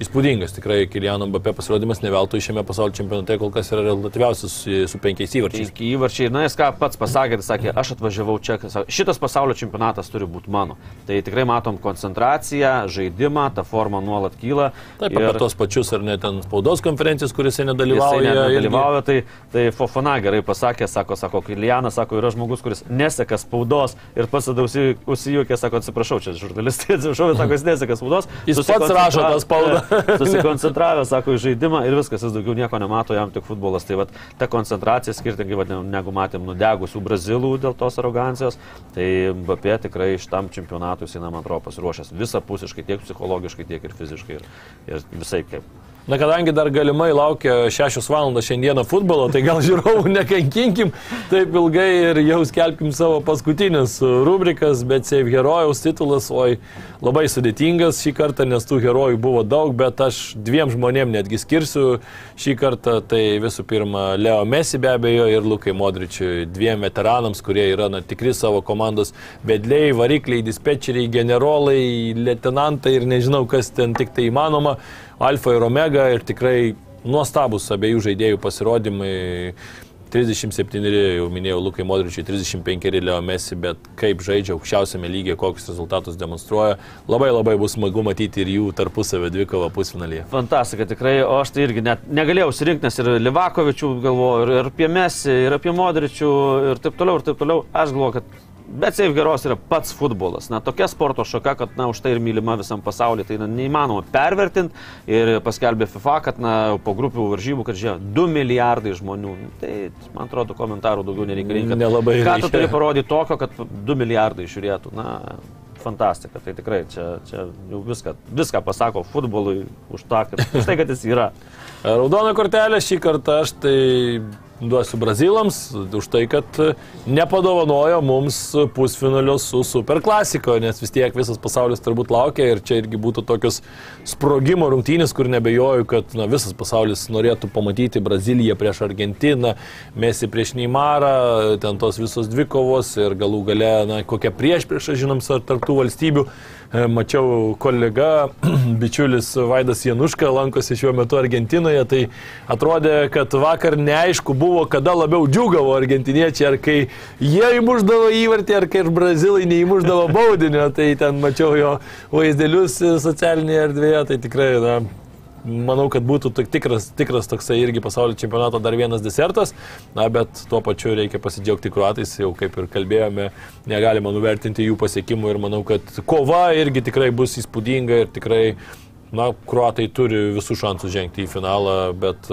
įspūdingas tikrai Kiliano Mbappé pasirodymas, ne veltui šiame pasaulio čempionate kol kas yra rezultatyviausias su, su penkiais įvarčiais. Penki įvarčiai, na jis ką pats pasakė, tai sakė, aš atvažiavau čia, šitas pasaulio čempionatas turi būti mano. Tai tikrai matom koncentraciją, žaidimą, ta forma nuolat kyla. Taip, apie tos pačius ar ne ten spaudos konferencijas, kuriuose Jisai nedalyvauja. net irgi. nedalyvauja, tai, tai Fofana gerai pasakė, sako, sako, Kilianas, sako, yra žmogus, kuris neseka spaudos ir pats tada užsi- užsijukė, sako, atsiprašau, čia žurnalistai, atsiprašau, bet sako, jis neseka spaudos. Jis pats rašo tą spaudą. Susikoncentravę, sako, į žaidimą ir viskas, jis daugiau nieko nemato, jam tik futbolas. Tai vat, ta koncentracija skirtingai, vat, negu matėm nudegusių brazilų dėl tos arogancijos, tai Mbappé tikrai šitam čempionatui jis, man atrodo, pasiruošęs visapusiškai, tiek psichologiškai, tiek ir fiziškai. Ir, ir visai kaip. Na, kadangi dar galimai laukia 6 valandas šiandieną futbolo, tai gal žiūrovų nekankinkim taip ilgai ir jau skelbkim savo paskutinius rubrikas, bet Save herojaus titulas, oi, labai sudėtingas šį kartą, nes tų herojų buvo daug, bet aš dviem žmonėm netgi skirsiu šį kartą, tai visų pirma Leo Messi be abejo ir Lukai Modričiui, dviem veteranams, kurie yra na, tikri savo komandos vedliai, varikliai, dispečeriai, generolai, lieutenantai ir nežinau, kas ten tik tai įmanoma alfa ir omega ir tikrai nuostabus abiejų žaidėjų pasirodymai. 37 jau minėjau Lukai Modričiui, 35 Leo Messi, bet kaip žaidžia aukščiausiame lygiai, kokius rezultatus demonstruoja, labai labai bus smagu matyti ir jų tarpusavę dvikovą pusfinalyje. Fantastika, tikrai, o aš tai irgi net negalėjau surinkti, nes ir Livakovičių galvoju, ir, ir apie Messi, ir apie Modričių, ir taip toliau, ir taip toliau. Aš galvoju, kad Bet Save geros yra pats futbolas. Na, tokia sporto šaka, kad, na, už tai ir mylima visam pasauliu. Tai na, neįmanoma pervertinti. Ir paskelbė FIFA, kad, na, po grupių varžybų, kad, žiūrėjau, 2 milijardai žmonių. Tai, man atrodo, komentarų daugiau nereikalinga. Nelabai. Ką tu turi parodyti tokio, kad 2 milijardai žiūrėtų? Na, fantastika. Tai tikrai čia, čia jau viską, viską pasako futbolui už, tą, kad, už tai, kad jis yra. Raudona kortelė šį kartą aš tai duosiu brazilams už tai, kad nepadovanojo mums pusfinalio su Super klasiko, nes vis tiek visas pasaulis turbūt laukia ir čia irgi būtų tokios sprogimo rungtynės, kur nebejoju, kad na, visas pasaulis norėtų pamatyti Braziliją prieš Argentiną, Mesi prieš Neimarą, ten tos visos dvikovos ir galų gale, na, kokia prieš prieš, žinom, tarptų valstybių. E, mačiau kolega, bičiulis Vaidas Januška lankosi šiuo metu Argentinoje, tai atrodė, kad vakar neaišku buvo, kada labiau džiugavo argentiniečiai, ar kai jie įmuždavo įvartį, ar kai ir brazilai neįmuždavo baudinio, tai ten mačiau jo vaizdelius socialinėje erdvėje, tai tikrai, na, manau, kad būtų tikras, tikras toksai irgi pasaulio čempionato dar vienas desertas, na, bet tuo pačiu reikia pasidžiaugti kruatais, jau kaip ir kalbėjome, negalima nuvertinti jų pasiekimų ir manau, kad kova irgi tikrai bus įspūdinga ir tikrai Na, kruatai turi visų šansų žengti į finalą, bet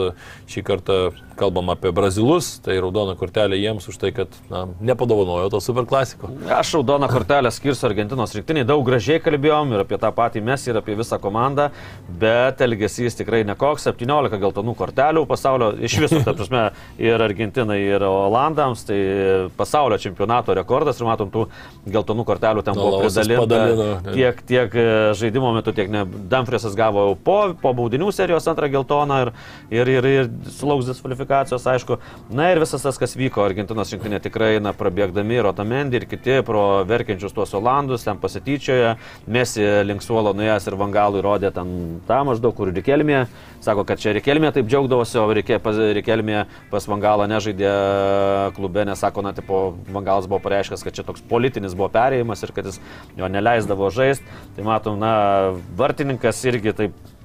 šį kartą kalbam apie brazilus, tai raudona kortelė jiems už tai, kad na, nepadovanojo to superklasiko. Aš raudoną kortelę skirsiu Argentinos rinktiniai, daug gražiai kalbėjom ir apie tą patį mes ir apie visą komandą, bet elgesys tikrai nekoks, 17 geltonų kortelių pasaulio, iš viso, ta prasme, ir Argentinai, ir Olandams, tai pasaulio čempionato rekordas ir matom, tų geltonų kortelių ten buvo pridalinta. tiek, tiek e, žaidimo metu, tiek ne. Dumfriesas gavo po, po baudinių serijos antrą geltoną ir, ir, ir, ir sulauks diskvalifikacijos kvalifikacijos, aišku. Na ir visas tas, kas vyko, Argentinos rinktinė tikrai, na, prabėgdami Rotamendį ir kiti pro verkiančius tuos Olandus, ten pasityčioja, Mesi link suolo nuėjęs ir Vangalui rodė ten tą maždaug, kur Rikelmė, sako, kad čia Rikelmė taip džiaugdavosi, o Rikelmė pas Vangalą nežaidė klube, nes sako, na, tipo, Vangalas buvo pareiškęs, kad čia toks politinis buvo perėjimas ir kad jis jo neleisdavo žaisti. Tai matom, na, vartininkas irgi taip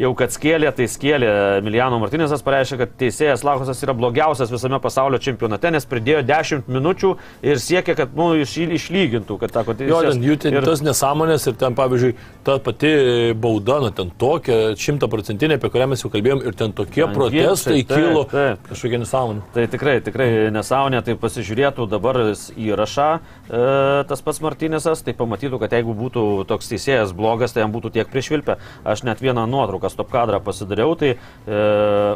jau kad skėlė, tai skėlė. Milijano Martinėsas pareiškė, kad teisėjas Laukosas yra blogiausias visame pasaulio čempionate, nes pridėjo 10 minučių ir siekė, kad nu, iš, išlygintų, kad tą teisėjas. Jo, ten jų ten ir... tas nesąmonės ir ten, pavyzdžiui, ta pati bauda, nu, ten tokia šimtaprocentinė, apie kurią mes jau kalbėjom, ir ten tokie An protestai taip, kilo. Taip, taip. Kažkokia nesąmonė. Tai tikrai, tikrai nesąmonė, tai pasižiūrėtų dabar įrašą e, tas pats Martinėsas, tai pamatytų, kad jeigu būtų toks teisėjas blogas, tai jam būtų tiek priešvilpę. Aš net vieną nuotrauką nuotrauką, stop kadrą pasidariau, tai e,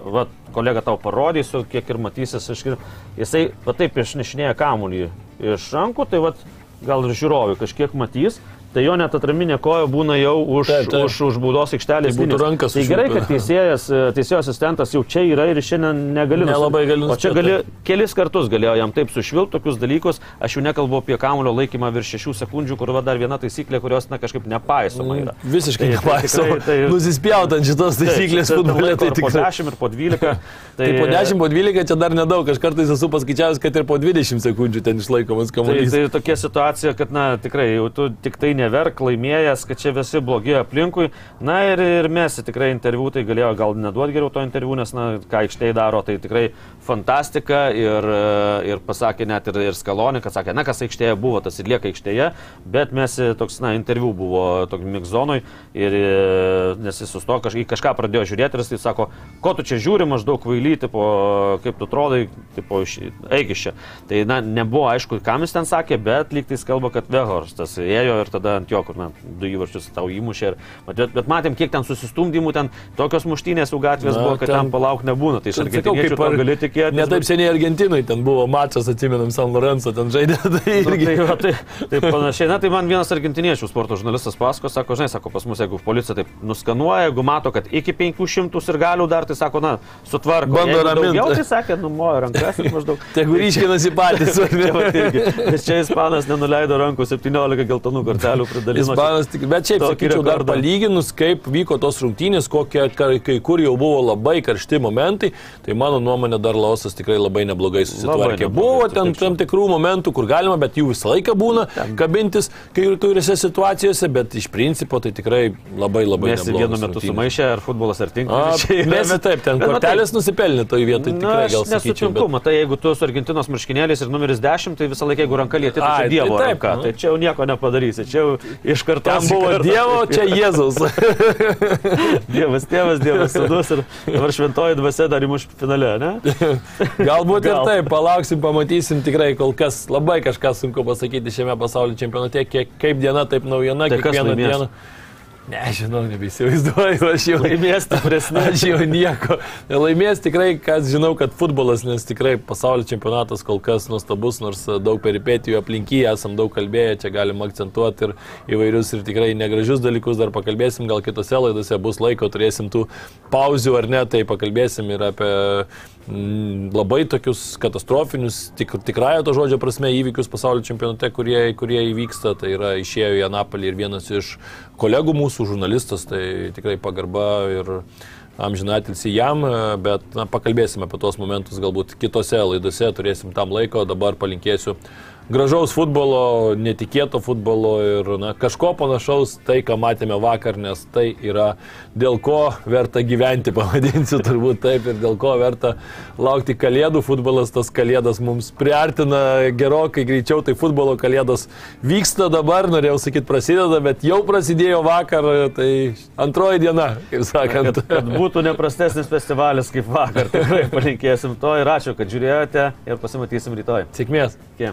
va, kolega tau parodysiu, kiek ir matysis, iškir... jisai va taip išnešinėja kamuolį iš rankų, tai va gal ir žiūrovi kažkiek matys, tai jo net atraminė koja būna jau už, taip, taip. už, už baudos aikštelės. Tai rankas. Tai gerai, kad teisėjas, e, teisėjo asistentas jau čia yra ir šiandien negali. Nelabai gali. O čia gali, kelis kartus galėjo jam taip sušvilpti tokius dalykus. Aš jau nekalbu apie kamulio laikymą virš 6 sekundžių, kur va dar viena taisyklė, kurios na, kažkaip nepaisoma yra. Mm, visiškai tai, nepaisoma. Tai, tai, Nusispjaut ant šitos taisyklės futbole. Tai tik po 10 ir po 12. Tai, tai po 10, po 12 čia dar nedaug. Aš kartais esu paskaičiavęs, kad ir po 20 sekundžių ten išlaikomas kamuolys. Tai, tai tokia situacija, kad na tikrai jau tu tik tai neverk, laimėjęs, kad čia visi blogi aplinkui. Na ir, ir mes tikrai interviu, tai galėjo gal neduoti geriau to interviu, nes, na, ką aikštėje daro, tai tikrai fantastika ir, ir pasakė net ir, ir Skalonė, kad sakė, na, kas aikštėje buvo, tas ir lieka aikštėje, bet mes toks, na, interviu buvo toks migzonui ir nes jis susto kaž, kažką pradėjo žiūrėti ir jis tai sako, ko tu čia žiūri, maždaug vailyti, po, kaip tu atrodai, tipo, eik iš čia. Tai, na, nebuvo aišku, kam jis ten sakė, bet lyg tai kalba, kad Vehorstas ėjo ir tada ant jo, kur, na, du įvarčius tau įmušė. Ir, bet, bet matėm, kiek ten susistumdymų, ten tokios muštynės jau gatvės na, buvo, kad ten, ten palauk nebūna. Tai iš argentiniečių ar gali tikėti. Ne taip seniai Argentinui ten buvo mačas, atsimenam, San Lorenzo ten žaidė. Tai, irgi... tai, va, tai, tai panašiai, na tai man vienas argentiniečių sporto žurnalistas pasako, sako, žinai, sako, pas mus, jeigu policija taip nuskanuoja, jeigu mato, kad iki 500 ir galių dar, tai sako, na, sutvarko. Bando raminti. Jau tai sakė, numojo rankas ir maždaug. Tegu ryškinasi patys. Nes čia Ispanas nenuleido rankų 17 geltonų kortelių pridalino. Ispanas, tik, bet šiaip sakyčiau, dar palyginus, kaip vyko tos rungtynės, kokie kai kur jau buvo labai karšti momentai, tai mano nuomonė dar Laosas tikrai labai neblogai susitvarkė. Labai neblogai, buvo ten tam tikrų momentų, kur galima, bet jų visą laiką būna ten. kabintis kai kuriuose situacijose, bet iš principo tai tikrai labai labai Mes vienu metu sumaišė, ar futbolas ar tinklas. Mes taip, ten kortelės nusipelnė toj vietoj. Tikrai, gal nesutinku, bet... matai, jeigu tu su Argentinos marškinėliais ir numeris 10, tai visą laiką, jeigu ranka lieti, tai čia Dievo tai taip, ranka. Nu. Tai čia jau nieko nepadarysi, čia jau iš karto buvo kartą. Dievo, čia Jėzus. dievas tėvas, Dievas sudus ir dabar šventoji dvasia dar įmuš finale, ne? Galbūt Gal. ir taip, palauksim, pamatysim tikrai, kol kas labai kažką sunku pasakyti šiame pasaulio čempionate, kiek, kaip diena, taip naujiena, tai kiekvieną dieną. Nežinau, nebeįsivaizduoju, aš jau laimės stipresnė. Aš jau nieko. Laimės tikrai, kas žinau, kad futbolas, nes tikrai pasaulio čempionatas kol kas nuostabus, nors daug peripetijų aplinky, esam daug kalbėję, čia galim akcentuoti ir įvairius ir tikrai negražius dalykus dar pakalbėsim, gal kitose laidose bus laiko, turėsim tų pauzių ar ne, tai pakalbėsim ir apie mm, labai tokius katastrofinius, tik, tikrąją to žodžio prasme, įvykius pasaulio čempionate, kurie, kurie įvyksta. Tai yra išėjo į Anapolį ir vienas iš kolegų mūsų, žurnalistas, tai tikrai pagarba ir amžinatilsi jam, bet na, pakalbėsime apie tuos momentus galbūt kitose laidose, turėsim tam laiko, dabar palinkėsiu gražaus futbolo, netikėto futbolo ir na, kažko panašaus tai, ką matėme vakar, nes tai yra dėl ko verta gyventi, pavadinsiu turbūt taip, ir dėl ko verta laukti kalėdų. Futbolas tas kalėdas mums priartina gerokai greičiau, tai futbolo kalėdos vyksta dabar, norėjau sakyti prasideda, bet jau prasidėjo vakar, tai antroji diena, kaip sakant. Kad, kad būtų neprastesnis festivalis kaip vakar, tikrai palinkėsim to ir ačiū, kad žiūrėjote ir pasimatysim rytoj. Sėkmės. Kie.